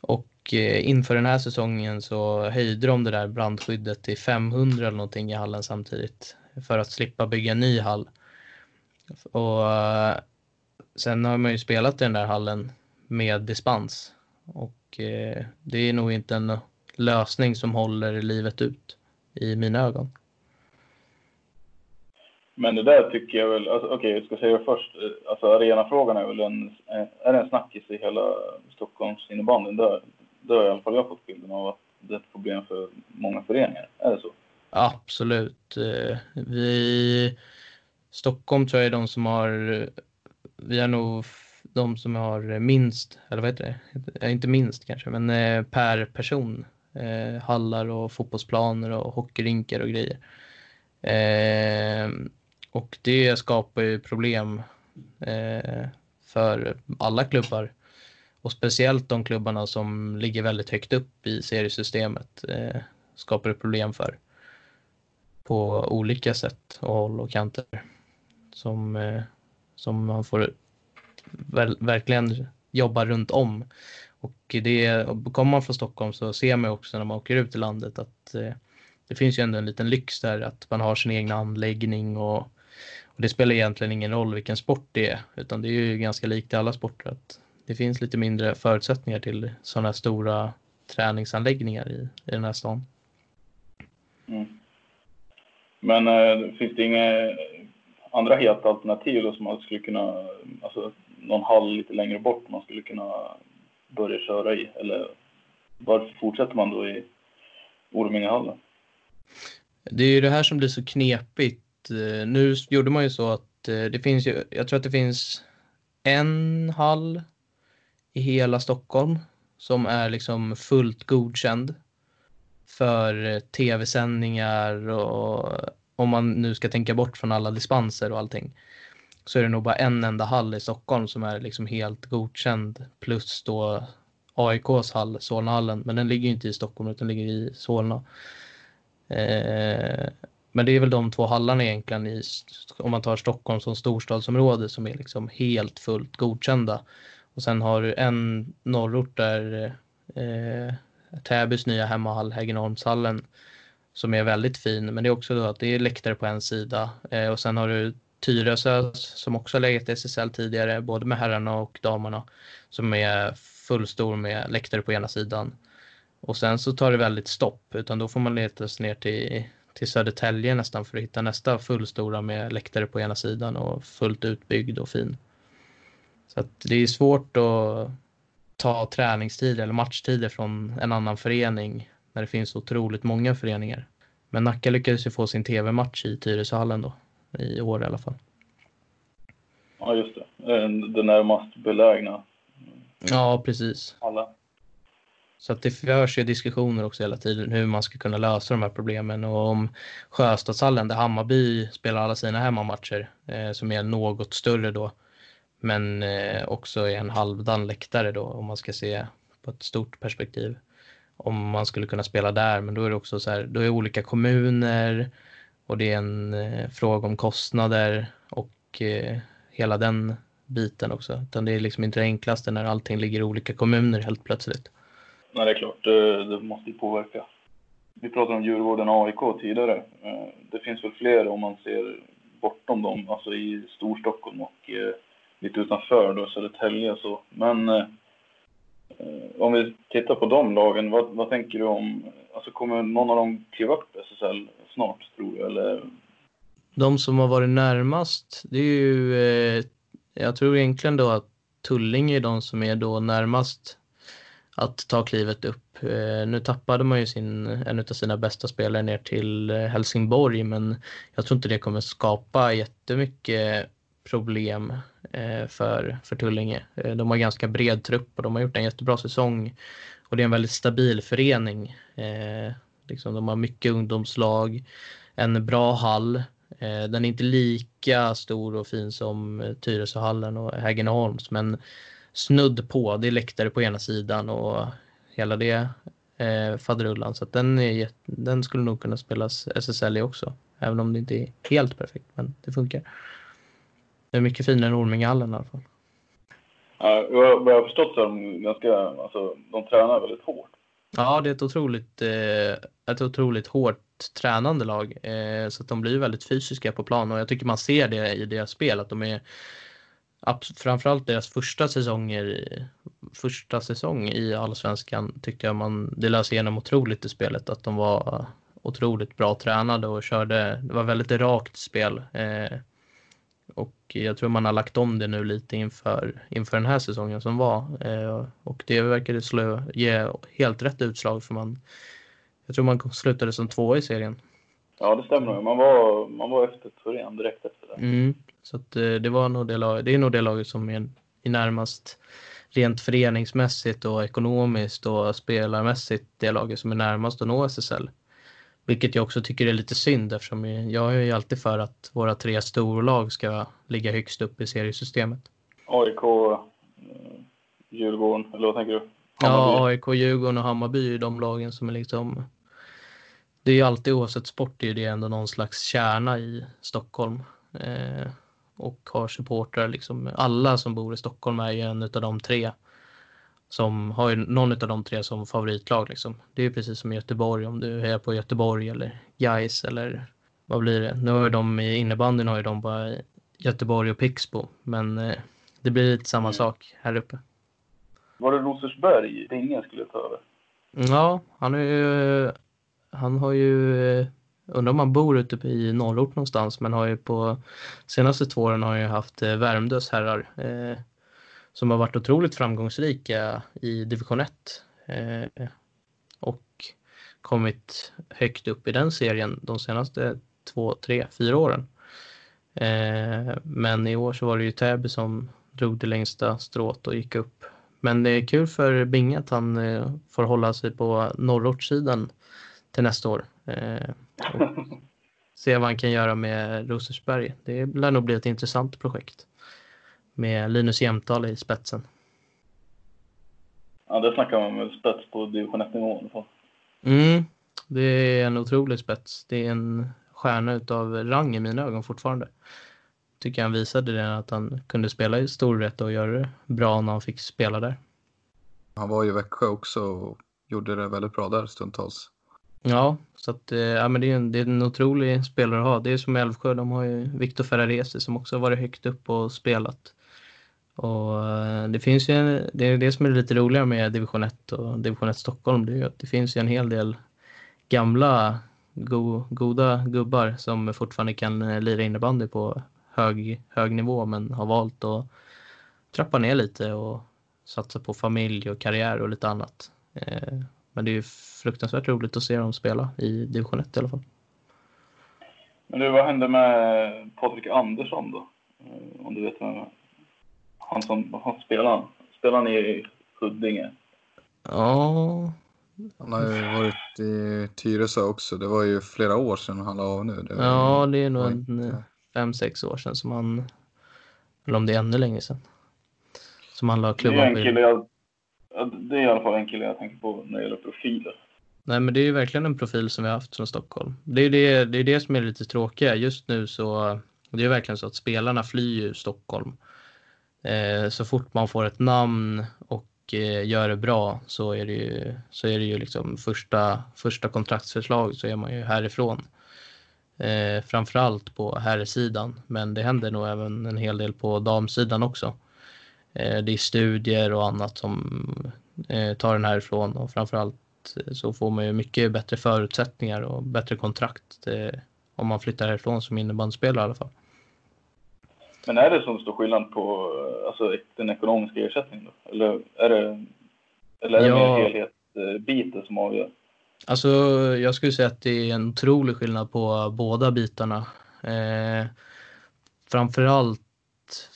[SPEAKER 4] Och eh, inför den här säsongen så höjde de det där brandskyddet till 500 eller någonting i hallen samtidigt för att slippa bygga en ny hall. Och eh, sen har man ju spelat i den där hallen med dispens och eh, det är nog inte en lösning som håller livet ut i mina ögon.
[SPEAKER 2] Men det där tycker jag väl, alltså, okej okay, jag ska säga det först, alltså arenafrågan är väl en, är det en snackis i hela Stockholms innebandyn? Där, där har i alla fall jag fått bilden av att det är ett problem för många föreningar. Är det så?
[SPEAKER 4] Absolut. Eh, vi, Stockholm tror jag är de som har, vi har nog de som har minst, eller vad heter det, eh, inte minst kanske, men eh, per person eh, hallar och fotbollsplaner och hockeyrinkar och grejer. Och det skapar ju problem för alla klubbar och speciellt de klubbarna som ligger väldigt högt upp i seriesystemet eh, skapar det problem för på olika sätt och håll och kanter som, eh, som man får ver verkligen jobbar runt om. Och det, kommer man från Stockholm så ser man också när man åker ut i landet att eh, det finns ju ändå en liten lyx där att man har sin egen anläggning och, och det spelar egentligen ingen roll vilken sport det är utan det är ju ganska likt i alla sporter att det finns lite mindre förutsättningar till sådana här stora träningsanläggningar i, i den här stan.
[SPEAKER 2] Mm. Men äh, finns det inga andra heta alternativ då som man skulle kunna, alltså någon hall lite längre bort man skulle kunna börja köra i? Eller varför fortsätter man då i Ormingehallen?
[SPEAKER 4] Det är ju det här som blir så knepigt. Eh, nu gjorde man ju så att eh, det finns ju, jag tror att det finns en hall i hela Stockholm som är liksom fullt godkänd för eh, tv-sändningar och om man nu ska tänka bort från alla dispenser och allting så är det nog bara en enda hall i Stockholm som är liksom helt godkänd plus då AIKs hall, Solnahallen, men den ligger inte i Stockholm utan ligger i Solna. Eh, men det är väl de två hallarna egentligen i, om man tar Stockholm som storstadsområde som är liksom helt fullt godkända. Och sen har du en norrort där eh, Täbys nya hemmahall, Häggenholmshallen, som är väldigt fin. Men det är också då att det är läktare på en sida eh, och sen har du Tyresö som också har legat i SSL tidigare, både med herrarna och damerna, som är fullstor med läktare på ena sidan. Och sen så tar det väldigt stopp, utan då får man leta sig ner till, till Södertälje nästan för att hitta nästa fullstora med läktare på ena sidan och fullt utbyggd och fin. Så att det är svårt att ta träningstider eller matchtider från en annan förening när det finns otroligt många föreningar. Men Nacka lyckades ju få sin tv-match i Tyresöhallen då, i år i alla fall.
[SPEAKER 2] Ja, just det. Det närmast belägna.
[SPEAKER 4] Ja, precis.
[SPEAKER 2] Alla.
[SPEAKER 4] Så att det förs ju diskussioner också hela tiden hur man ska kunna lösa de här problemen och om Sjöstadshallen där Hammarby spelar alla sina hemmamatcher eh, som är något större då men eh, också är en halvdan läktare då om man ska se på ett stort perspektiv. Om man skulle kunna spela där, men då är det också så här, då är olika kommuner och det är en eh, fråga om kostnader och eh, hela den biten också. Utan det är liksom inte det enklaste när allting ligger i olika kommuner helt plötsligt.
[SPEAKER 2] Nej, det är klart, det, det måste ju påverka. Vi pratade om Djurgården AIK tidigare. Eh, det finns väl fler om man ser bortom dem, alltså i Storstockholm och eh, lite utanför då, Södertälje och så. Men eh, Eh, om vi tittar på de lagen, vad, vad, tänker du om, alltså kommer någon av dem kliva upp SSL snart tror du eller?
[SPEAKER 4] De som har varit närmast, det är ju, eh, jag tror egentligen då att Tullinge är de som är då närmast att ta klivet upp. Eh, nu tappade man ju sin, en av sina bästa spelare ner till eh, Helsingborg, men jag tror inte det kommer skapa jättemycket problem Eh, för, för Tullinge. Eh, de har ganska bred trupp och de har gjort en jättebra säsong. Och det är en väldigt stabil förening. Eh, liksom, de har mycket ungdomslag, en bra hall. Den är inte lika stor och fin som Tyresöhallen och Hägerneholms, men snudd på. Det är läktare på ena sidan och hela det eh, faderullan. Så den, är, den skulle nog kunna spelas SSL i också. Även om det inte är helt perfekt, men det funkar. Det är mycket finare än Ormingehallen i alla fall.
[SPEAKER 2] Ja, vad jag har förstått så är de ganska, alltså de tränar väldigt hårt.
[SPEAKER 4] Ja, det är ett otroligt, eh, ett otroligt hårt tränande lag. Eh, så att de blir väldigt fysiska på plan och jag tycker man ser det i deras spel att de är framförallt deras första säsonger, första säsong i allsvenskan tyckte jag man, det lös igenom otroligt i spelet att de var otroligt bra tränade och körde, det var väldigt rakt spel. Eh, och jag tror man har lagt om det nu lite inför, inför den här säsongen som var. Eh, och det verkade slå, ge helt rätt utslag för man, jag tror man slutade som tvåa i serien.
[SPEAKER 2] Ja, det stämmer. Man var, man var efter Torén direkt efter det.
[SPEAKER 4] Mm, så att, eh, det, var nog det, lag, det är nog det laget som är i närmast rent föreningsmässigt och ekonomiskt och spelarmässigt det laget som är närmast att nå SSL. Vilket jag också tycker är lite synd eftersom jag är ju alltid för att våra tre storlag ska ligga högst upp i seriesystemet.
[SPEAKER 2] AIK, eh, Djurgården, eller vad tänker du?
[SPEAKER 4] Hammarby. Ja, AIK, Djurgården och Hammarby är de lagen som är liksom... Det är ju alltid oavsett sport, är det ändå någon slags kärna i Stockholm. Eh, och har supportrar, liksom alla som bor i Stockholm är ju en av de tre som har ju någon av de tre som favoritlag. Liksom. Det är ju precis som Göteborg, om du är på Göteborg eller Gais eller vad blir det? Nu har de i innebandyn har ju de bara Göteborg och Pixbo, men eh, det blir lite samma mm. sak här uppe.
[SPEAKER 2] Var det Rosersberg Ringen skulle ta över?
[SPEAKER 4] Ja, han, är ju, han har ju, undrar om han bor ute i norrort någonstans, men har ju på senaste två åren har ju haft eh, Värmdös herrar eh, som har varit otroligt framgångsrika i division 1 eh, och kommit högt upp i den serien de senaste två, tre, fyra åren. Eh, men i år så var det ju Täby som drog det längsta strået och gick upp men det är kul för Binge att han eh, får hålla sig på norrortssidan till nästa år. Eh, se vad han kan göra med Rosersberg. Det lär nog bli ett intressant projekt med Linus Jämtdal i spetsen.
[SPEAKER 2] Ja, det snackar man med spets på division 1-nivå
[SPEAKER 4] Mm, det är en otrolig spets. Det är en stjärna utav rang i mina ögon fortfarande tycker han visade det att han kunde spela i storrätt och göra det bra när han fick spela där.
[SPEAKER 3] Han var i Växjö också och gjorde det väldigt bra där stundtals.
[SPEAKER 4] Ja, så att, eh, ja, men det, är en, det är en otrolig spelare att ha. Det är som Älvsjö, de har ju Victor Ferraresi som också har varit högt upp och spelat. Och eh, det finns ju, en, det är det som är lite roligare med division 1 och division 1 Stockholm, det är ju att det finns ju en hel del gamla go, goda gubbar som fortfarande kan eh, lira innebandy på hög, hög nivå men har valt att trappa ner lite och satsa på familj och karriär och lite annat. Eh, men det är ju fruktansvärt roligt att se dem spela i division 1 i alla fall.
[SPEAKER 2] Men du, vad hände med Patrik Andersson då? Om du vet vem han som han spelar, spelar han i Huddinge?
[SPEAKER 4] Ja.
[SPEAKER 3] Han har ju varit i Tyresö också. Det var ju flera år sedan han la av nu. Det
[SPEAKER 4] ja, det är nog en, fem, sex år sedan som han, eller om det är ännu längre sedan, som han la klubban
[SPEAKER 2] det är en kille jag, Det är i alla fall en kille jag tänker på när det gäller profiler.
[SPEAKER 4] Nej, men det är ju verkligen en profil som vi har haft från Stockholm. Det är det, det, är det som är lite tråkiga. Just nu så det är verkligen så att spelarna flyr ju Stockholm. Eh, så fort man får ett namn och eh, gör det bra så är det ju, så är det ju liksom första, första kontraktsförslag så är man ju härifrån. Eh, framförallt på herrsidan, men det händer nog även en hel del på damsidan också. Eh, det är studier och annat som eh, tar den härifrån och framförallt eh, så får man ju mycket bättre förutsättningar och bättre kontrakt eh, om man flyttar härifrån som innebandyspelare i alla fall.
[SPEAKER 2] Men är det som stor skillnad på alltså, den ekonomiska ersättningen då? Eller är det, eller är det ja. mer helhetsbiten som avgör?
[SPEAKER 4] Alltså, jag skulle säga att det är en otrolig skillnad på båda bitarna. Eh, framförallt,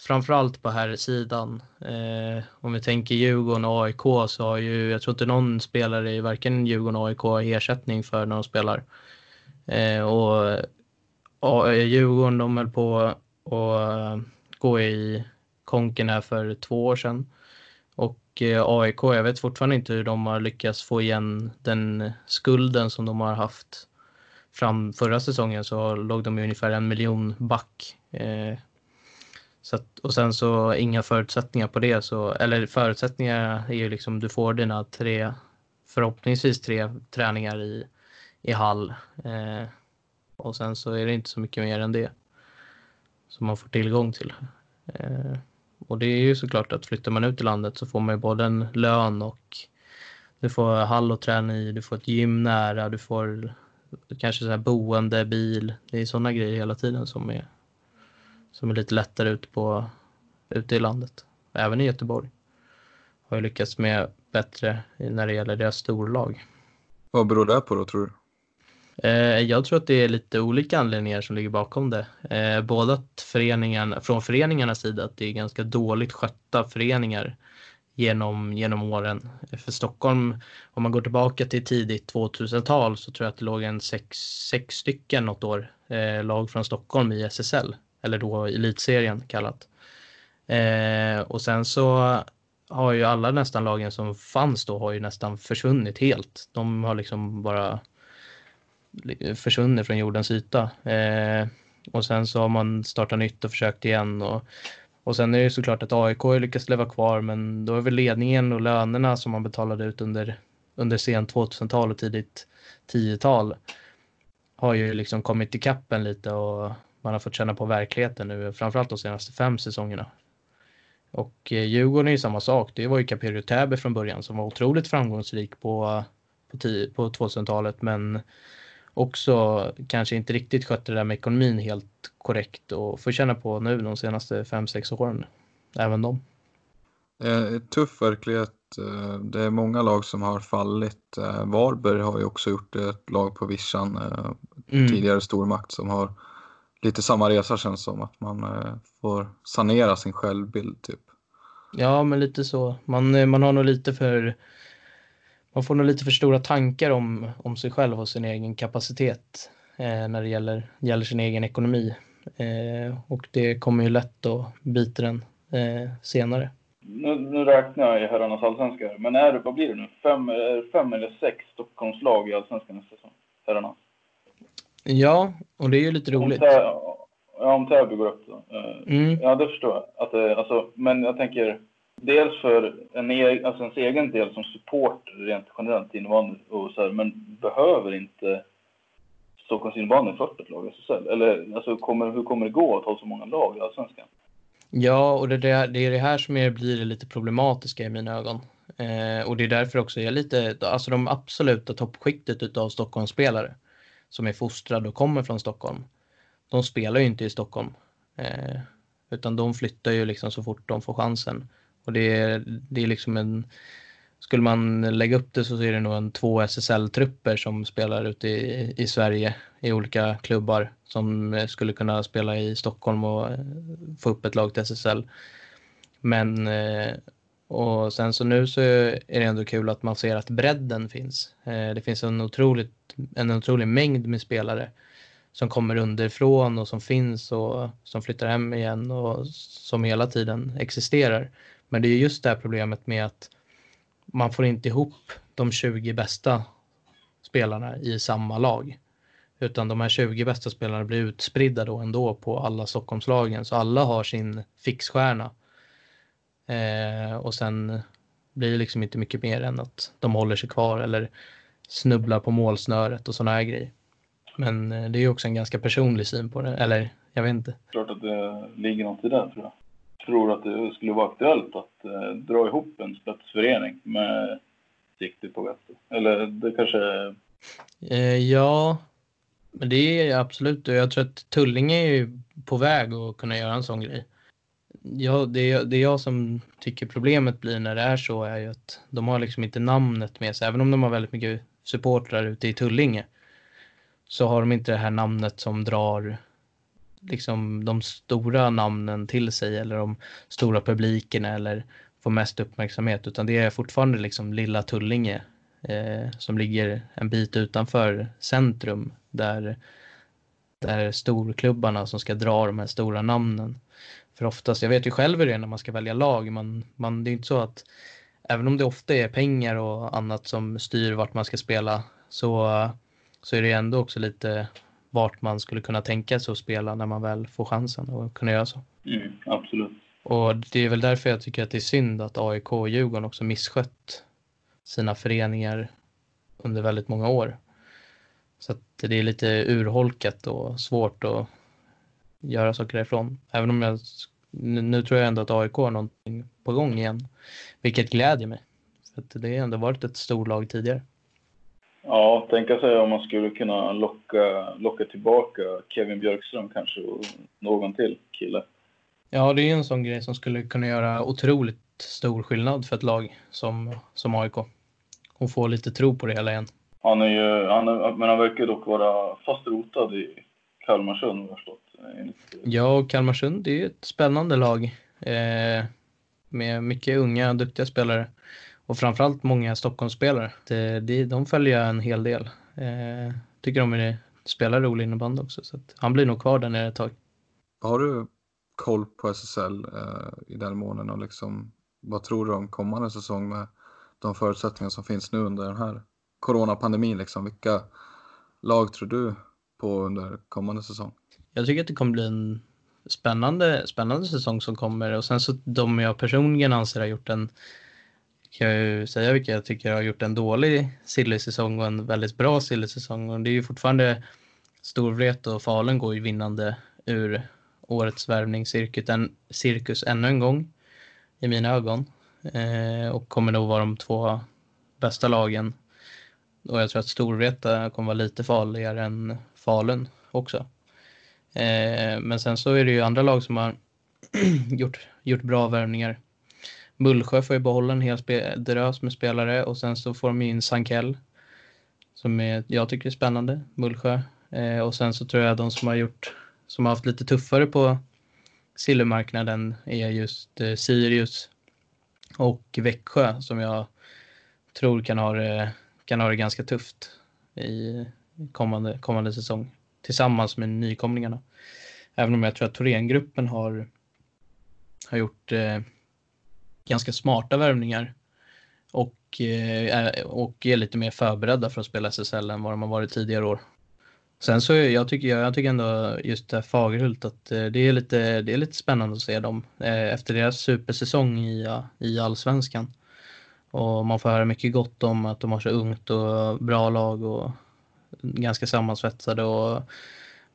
[SPEAKER 4] framförallt på här sidan. Eh, om vi tänker Djurgården och AIK så har ju, jag tror inte någon spelare i varken Djurgården och AIK ersättning för när de spelar. Eh, och, och Djurgården de höll på och eh, gå i konken här för två år sedan. Och eh, AIK, jag vet fortfarande inte hur de har lyckats få igen den skulden som de har haft. Fram förra säsongen så låg de ungefär en miljon back. Eh, så att, och sen så inga förutsättningar på det. Så, eller förutsättningar är ju liksom du får dina tre, förhoppningsvis tre träningar i, i hall. Eh, och sen så är det inte så mycket mer än det som man får tillgång till. Eh, och det är ju såklart att flyttar man ut i landet så får man ju både en lön och du får hall att träna i, du får ett gym nära, du får kanske så här boende, bil. Det är sådana grejer hela tiden som är, som är lite lättare ute, på, ute i landet. Även i Göteborg har jag lyckats med bättre när det gäller deras storlag.
[SPEAKER 3] Vad beror det på då tror du?
[SPEAKER 4] Eh, jag tror att det är lite olika anledningar som ligger bakom det. Eh, både att föreningen, från föreningarnas sida att det är ganska dåligt skötta föreningar genom, genom åren. För Stockholm, om man går tillbaka till tidigt 2000-tal så tror jag att det låg en sex, sex stycken något år eh, lag från Stockholm i SSL, eller då elitserien kallat. Eh, och sen så har ju alla nästan lagen som fanns då har ju nästan försvunnit helt. De har liksom bara försvunnit från jordens yta. Eh, och sen så har man startat nytt och försökt igen. Och, och sen är det ju såklart att AIK har lyckats leva kvar men då är väl ledningen och lönerna som man betalade ut under, under sent 2000-tal och tidigt 10-tal har ju liksom kommit i kappen lite och man har fått känna på verkligheten nu, framförallt de senaste fem säsongerna. Och eh, Djurgården är ju samma sak. Det var ju Caprio Täby från början som var otroligt framgångsrik på, på, på 2000-talet men också kanske inte riktigt skötte det där med ekonomin helt korrekt och får känna på nu de senaste 5-6 åren. Även de.
[SPEAKER 3] Det är tuff verklighet. Eh, det är många lag som har fallit. Eh, Varberg har ju också gjort ett lag på vischan, mm. tidigare stormakt som har lite samma resa känns som att man får sanera sin självbild typ.
[SPEAKER 4] Ja, men lite så. Man, man har nog lite för man får nog lite för stora tankar om, om sig själv och sin egen kapacitet eh, när det gäller, gäller sin egen ekonomi. Eh, och det kommer ju lätt att bita den eh, senare.
[SPEAKER 2] Nu, nu räknar jag i herrarnas allsvenska, men är det, vad blir det nu? Fem, fem eller sex Stockholmslag i allsvenskan nästa säsong? Herrarna?
[SPEAKER 4] Ja, och det är ju lite roligt.
[SPEAKER 2] Ja, om Täby går upp då. Eh, mm. Ja, det förstår jag. Att det, alltså, men jag tänker, dels för en e alltså ens egen del som support rent generellt innebandy och så här, men behöver inte Stockholms innebandy 40 lag SSL? Eller alltså, kommer, hur kommer det gå att ha så många lag i Allsvenskan?
[SPEAKER 4] Ja, och det, det, är det här som är, blir det lite problematiska i mina ögon. Eh, och det är därför också jag är lite, alltså de absoluta toppskiktet utav Stockholmsspelare som är fostrade och kommer från Stockholm. De spelar ju inte i Stockholm. Eh, utan de flyttar ju liksom så fort de får chansen. Och det är, det är liksom en... Skulle man lägga upp det så är det nog en två SSL-trupper som spelar ute i, i Sverige i olika klubbar som eh, skulle kunna spela i Stockholm och eh, få upp ett lag till SSL. Men eh, och sen så nu så är det ändå kul att man ser att bredden finns. Det finns en, otroligt, en otrolig mängd med spelare som kommer underifrån och som finns och som flyttar hem igen och som hela tiden existerar. Men det är just det här problemet med att man får inte ihop de 20 bästa spelarna i samma lag. Utan de här 20 bästa spelarna blir utspridda då ändå på alla Stockholmslagen. Så alla har sin fixstjärna. Eh, och sen blir det liksom inte mycket mer än att de håller sig kvar eller snubblar på målsnöret och sådana här grejer. Men eh, det är också en ganska personlig syn på det. Eller jag vet inte.
[SPEAKER 2] Klart att det ligger något i det tror jag tror att det skulle vara aktuellt att eh, dra ihop en spetsförening med sikte på Vättern? Eller det kanske...
[SPEAKER 4] Eh, ja, men det är absolut. Jag tror att Tullinge är på väg att kunna göra en sån grej. Ja, det, det jag som tycker problemet blir när det är så är ju att de har liksom inte namnet med sig. Även om de har väldigt mycket supportrar ute i Tullinge så har de inte det här namnet som drar liksom de stora namnen till sig eller de stora publikerna eller får mest uppmärksamhet utan det är fortfarande liksom lilla Tullinge eh, som ligger en bit utanför centrum där, där storklubbarna som ska dra de här stora namnen. För oftast, jag vet ju själv hur det är när man ska välja lag, man, man, det är inte så att även om det ofta är pengar och annat som styr vart man ska spela så, så är det ändå också lite vart man skulle kunna tänka sig att spela när man väl får chansen att kunna göra så.
[SPEAKER 2] Mm, absolut.
[SPEAKER 4] Och det är väl därför jag tycker att det är synd att AIK och Djurgården också misskött sina föreningar under väldigt många år. Så att det är lite urholkat och svårt att göra saker därifrån. Även om jag nu tror jag ändå att AIK har någonting på gång igen, vilket glädjer mig. För det har ändå varit ett storlag tidigare.
[SPEAKER 2] Ja, tänka sig om man skulle kunna locka, locka tillbaka Kevin Björkström kanske och någon till kille.
[SPEAKER 4] Ja, det är en sån grej som skulle kunna göra otroligt stor skillnad för ett lag som, som AIK. Och få lite tro på det hela igen.
[SPEAKER 2] Han är ju, han är, men han verkar dock vara fast rotad i Kalmarsund, har jag förstått.
[SPEAKER 4] Ja, och Kalmarsund är ju ett spännande lag eh, med mycket unga, duktiga spelare och framförallt många Stockholmsspelare. Det, det, de följer jag en hel del. Eh, tycker de är, spelar rolig innebandy också, så han blir nog kvar där nere ett tag.
[SPEAKER 3] Har du koll på SSL eh, i den månen och liksom, vad tror du om kommande säsong med de förutsättningar som finns nu under den här coronapandemin? Liksom? Vilka lag tror du på under kommande säsong?
[SPEAKER 4] Jag tycker att det kommer bli en spännande, spännande säsong som kommer och sen så de jag personligen anser har gjort en kan jag ju säga vilka jag tycker har gjort en dålig silly-säsong och en väldigt bra silly-säsong och det är ju fortfarande Storvret och Falun går ju vinnande ur årets värvningscirkus ännu en gång i mina ögon eh, och kommer nog vara de två bästa lagen. Och jag tror att Storvreta kommer vara lite farligare än Falun också. Eh, men sen så är det ju andra lag som har gjort, gjort bra värvningar. Mullsjö får ju behålla en hel drös med spelare och sen så får de in Sankell som är, jag tycker är spännande, Mullsjö. Eh, och sen så tror jag de som har gjort som har haft lite tuffare på silvermarknaden är just eh, Sirius och Växjö som jag tror kan ha det, kan ha det ganska tufft i kommande, kommande säsong tillsammans med nykomlingarna. Även om jag tror att Thorengruppen har, har gjort eh, ganska smarta värvningar och, eh, och är lite mer förberedda för att spela SSL än vad de har varit tidigare år. Sen så jag tycker jag, tycker ändå just det här Fagerhult att eh, det är lite, det är lite spännande att se dem eh, efter deras supersäsong i, i allsvenskan. Och man får höra mycket gott om att de har så ungt och bra lag och ganska sammansvetsade och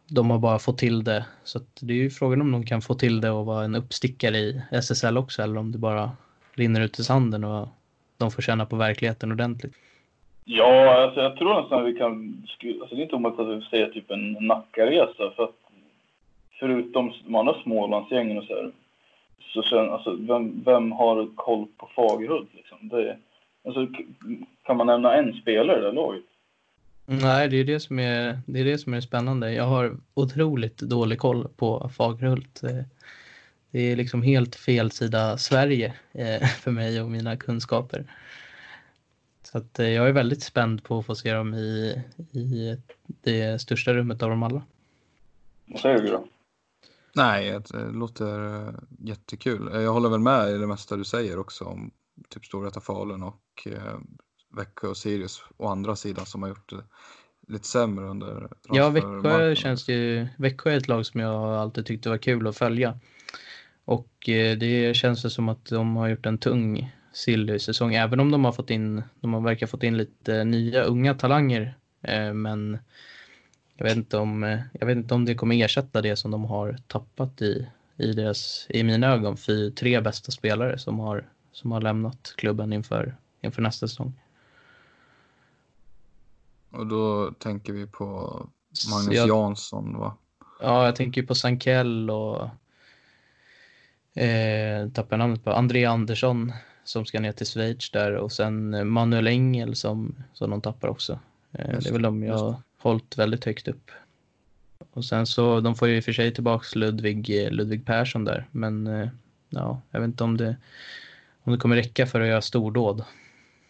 [SPEAKER 4] de har bara fått till det. Så det är ju frågan om de kan få till det och vara en uppstickare i SSL också eller om det bara rinner ut i sanden och de får känna på verkligheten ordentligt.
[SPEAKER 2] Ja, alltså jag tror nästan att vi kan... Alltså det är inte omöjligt att vi säger typ en Nackaresa. För att förutom de andra Smålandsgängen och så här, så känner, alltså, vem, vem har koll på Fagerhult? Liksom? Det, alltså, kan man nämna en spelare i det laget?
[SPEAKER 4] Nej, det är det, som är, det är det som är spännande. Jag har otroligt dålig koll på Fagerhult. Eh, det är liksom helt fel sida Sverige eh, för mig och mina kunskaper. Så att eh, jag är väldigt spänd på att få se dem i, i det största rummet av dem alla.
[SPEAKER 2] Vad säger du då?
[SPEAKER 3] Nej, det låter jättekul. Jag håller väl med i det mesta du säger också om typ Storvreta Falun och Växjö och Sirius å andra sidan som har gjort det lite sämre under
[SPEAKER 4] Ja, Växjö känns ju, Växjö är ett lag som jag alltid tyckte var kul att följa. Och eh, det känns som att de har gjort en tung Silly-säsong, även om de har fått in, de har verkar fått in lite nya unga talanger. Eh, men jag vet, inte om, jag vet inte om det kommer ersätta det som de har tappat i, i, deras, i mina ögon, för tre bästa spelare som har, som har lämnat klubben inför, inför nästa säsong.
[SPEAKER 3] Och då tänker vi på Magnus jag, Jansson va?
[SPEAKER 4] Ja, jag tänker på Sankell och eh, tappar namnet på André Andersson som ska ner till Schweiz där och sen Manuel Engel som, som de tappar också. Eh, det är väl de jag har hållit väldigt högt upp. Och sen så, de får ju i och för sig tillbaks Ludvig, eh, Ludvig Persson där, men eh, ja, jag vet inte om det, om det kommer räcka för att göra stordåd.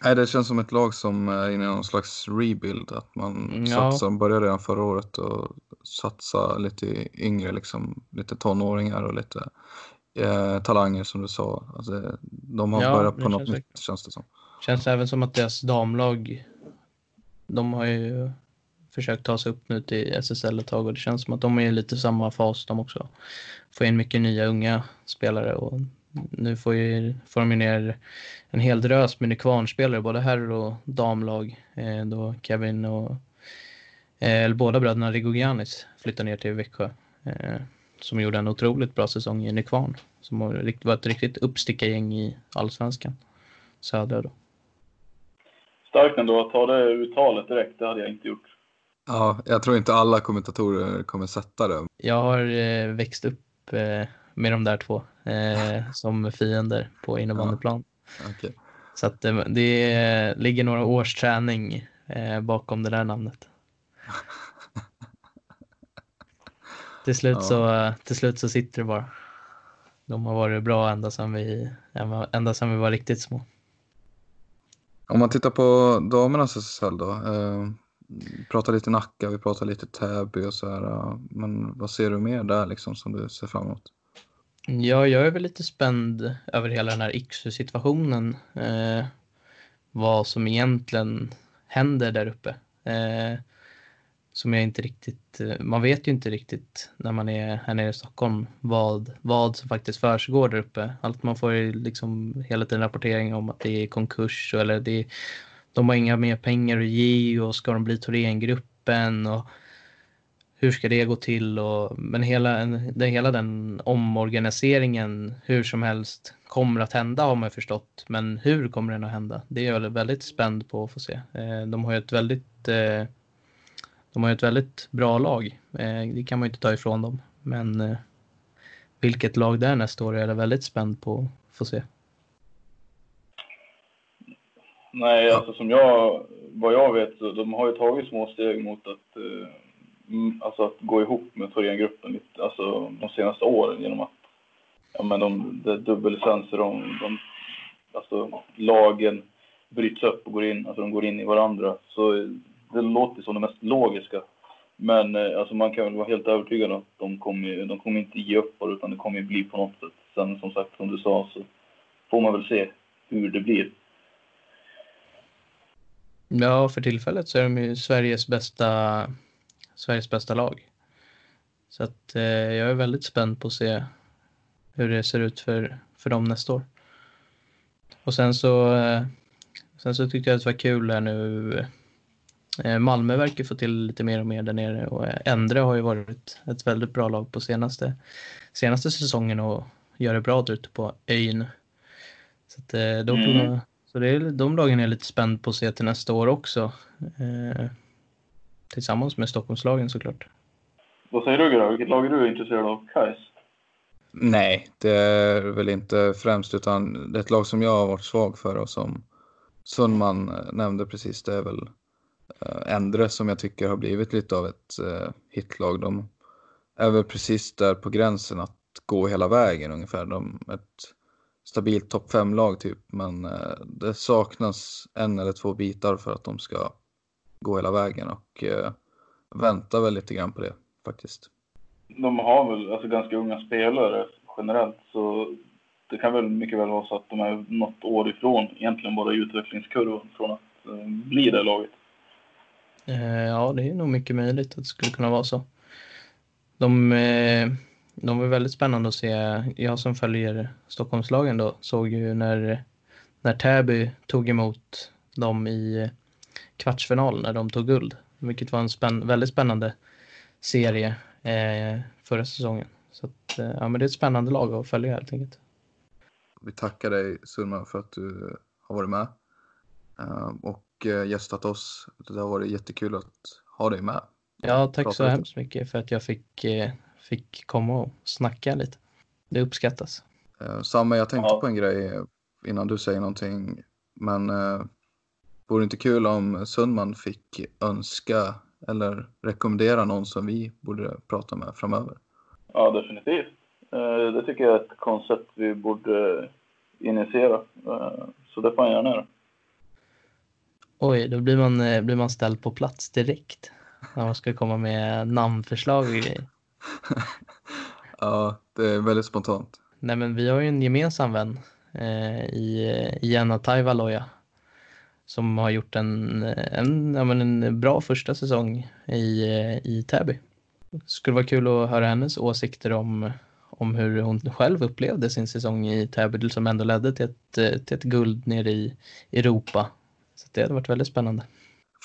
[SPEAKER 3] Nej, det känns som ett lag som är inne i någon slags rebuild. Att man mm, ja. satsar, började redan förra året och satsa lite yngre, liksom, lite tonåringar och lite eh, talanger som du sa. Alltså, de har ja, börjat på något nytt känns det som.
[SPEAKER 4] Känns även som att deras damlag, de har ju försökt ta sig upp nu till SSL ett tag och det känns som att de är lite samma fas de också. Får in mycket nya unga spelare och nu får, ju, får de ju ner en hel drös med Nykvarnspelare, både herr och damlag. Eh, då Kevin och eh, eller båda bröderna Rigogianis flyttar ner till Växjö. Eh, som gjorde en otroligt bra säsong i Nykvarn. Som var ett riktigt uppstickargäng i allsvenskan. Södra då.
[SPEAKER 2] Starkt ändå att ta det uttalet direkt, det hade jag inte gjort.
[SPEAKER 3] Ja, jag tror inte alla kommentatorer kommer sätta det.
[SPEAKER 4] Jag har eh, växt upp eh, med de där två eh, som fiender på innebandyplan. Ja. Okay. Så att det, det ligger några års träning eh, bakom det där namnet. till, slut
[SPEAKER 3] Ja.
[SPEAKER 4] så, till slut så sitter det bara. De har varit bra ända sedan vi, ända sedan vi var riktigt små.
[SPEAKER 3] Om man tittar på damernas SSL då. Eh, pratar lite Nacka, vi pratar lite Täby och så här. eh, Men vad ser du mer där liksom som du ser fram emot?
[SPEAKER 4] Ja, jag är väl lite spänd över hela den här Iksu-situationen. Eh, vad som egentligen händer där uppe. Eh, som jag inte riktigt, eh, man vet ju inte riktigt när man är här nere i Stockholm vad, vad som faktiskt försiggår där uppe. Allt man får är liksom hela tiden rapportering om att det är konkurs eller det är, de har inga mer pengar att ge och ska de bli Thorengruppen och hur ska det gå till? Och, men hela, det, hela den omorganiseringen hur som helst kommer att hända har man förstått. Men hur kommer den att hända? Det är jag väldigt- spänd på att få se. Eh, de har ju ett väldigt, eh, de har ett väldigt bra lag. Eh, det kan man ju inte ta ifrån dem. Men vilket lag det är nästa år är jag väldigt spänd på att få se.
[SPEAKER 2] Nej, alltså som jag, vad jag vet, så de har ju tagit små steg mot att, Mm, alltså att gå ihop med Thorengruppen lite, alltså de senaste åren genom att, ja men de, det är dubbellicenser, de, de, alltså lagen bryts upp och går in, alltså de går in i varandra. Så det låter som det mest logiska. Men eh, alltså man kan väl vara helt övertygad om att de kommer, de kommer inte ge upp bara, utan det kommer bli på något sätt. Sen som sagt, som du sa, så får man väl se hur det blir.
[SPEAKER 4] Ja, för tillfället så är de ju Sveriges bästa, Sveriges bästa lag. Så att eh, jag är väldigt spänd på att se hur det ser ut för, för dem nästa år. Och sen så, eh, sen så tyckte jag att det var kul här nu. Eh, Malmö verkar få till lite mer och mer där nere och eh, Endre har ju varit ett väldigt bra lag på senaste, senaste säsongen och gör det bra där ute på ön. Så, att, eh, de,
[SPEAKER 2] Mm.
[SPEAKER 4] så det är, de lagen är jag lite spänd på att se till nästa år också. Tillsammans med Stockholmslagen såklart.
[SPEAKER 2] Vad säger du Grau? Vilket lag är du intresserad av? Kais?
[SPEAKER 3] Nej, det är väl inte främst utan det är ett lag som jag har varit svag för och som Sundman eh, nämnde precis. Det är väl eh, Endre som jag tycker har blivit lite av ett eh, hitlag. De är väl precis där på gränsen att gå hela vägen ungefär. De ett stabilt topp 5-lag typ, men det saknas en eller två bitar för att de ska gå hela vägen och eh, väntar väl lite grann på det faktiskt.
[SPEAKER 2] De har väl alltså, ganska unga spelare generellt, så det kan väl mycket väl vara så att de är något år ifrån egentligen bara utvecklingskurvan från att eh, bli det laget.
[SPEAKER 4] Eh, ja, det är nog mycket möjligt att det skulle kunna vara så. De, eh, de var väldigt spännande att se. Jag som följer Stockholmslagen då såg ju när, när Täby tog emot dem i kvartsfinal när de tog guld. Vilket var en spänn, väldigt spännande serie eh, förra säsongen. Så att, eh, ja, men det är ett spännande lag att följa helt enkelt.
[SPEAKER 3] Vi tackar dig Surman för att du har varit med eh, och eh, gästat oss. Det har varit jättekul att ha dig med.
[SPEAKER 4] Ja, tack
[SPEAKER 3] Prata
[SPEAKER 4] så
[SPEAKER 3] lite.
[SPEAKER 4] hemskt mycket för att jag fick, eh, fick komma och snacka lite. Det uppskattas.
[SPEAKER 3] Eh, Samma, jag tänkte
[SPEAKER 2] Ja.
[SPEAKER 3] på en grej eh, innan du säger någonting. Men eh, vore det inte kul om Sundman fick önska eller rekommendera någon som vi borde prata med framöver?
[SPEAKER 2] Ja, definitivt. Eh, det tycker jag är ett koncept vi borde initiera. Eh, så det får han gärna göra.
[SPEAKER 4] Oj, då blir man, eh, blir man ställd på plats direkt. När man ska komma med namnförslag och grejer.
[SPEAKER 3] ja, det är väldigt spontant.
[SPEAKER 4] Nej, men vi har ju en gemensam vän eh, i, i Jenna Taivaloja som har gjort en, en, ja, men en bra första säsong i, i Täby. Skulle vara kul att höra hennes åsikter om, om hur hon själv upplevde sin säsong i Täby som ändå ledde till ett, till ett guld nere i Europa. Så det hade varit väldigt spännande.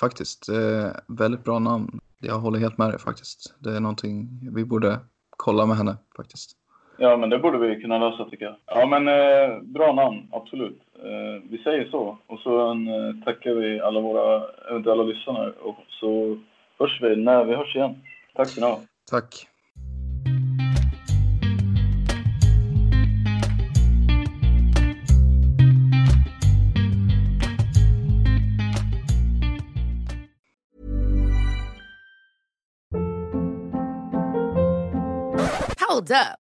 [SPEAKER 3] Faktiskt, eh, väldigt bra namn. Jag håller helt med dig faktiskt. Det är någonting vi borde kolla med henne faktiskt.
[SPEAKER 2] Ja, men det borde vi kunna lösa tycker jag. Ja, men eh, bra namn, absolut. Eh, vi säger så. Och så en, tackar vi alla våra eventuella lyssnare och så hörs vi när vi hörs igen. Tack ska ni ha.
[SPEAKER 3] Tack.
[SPEAKER 1] Hold up.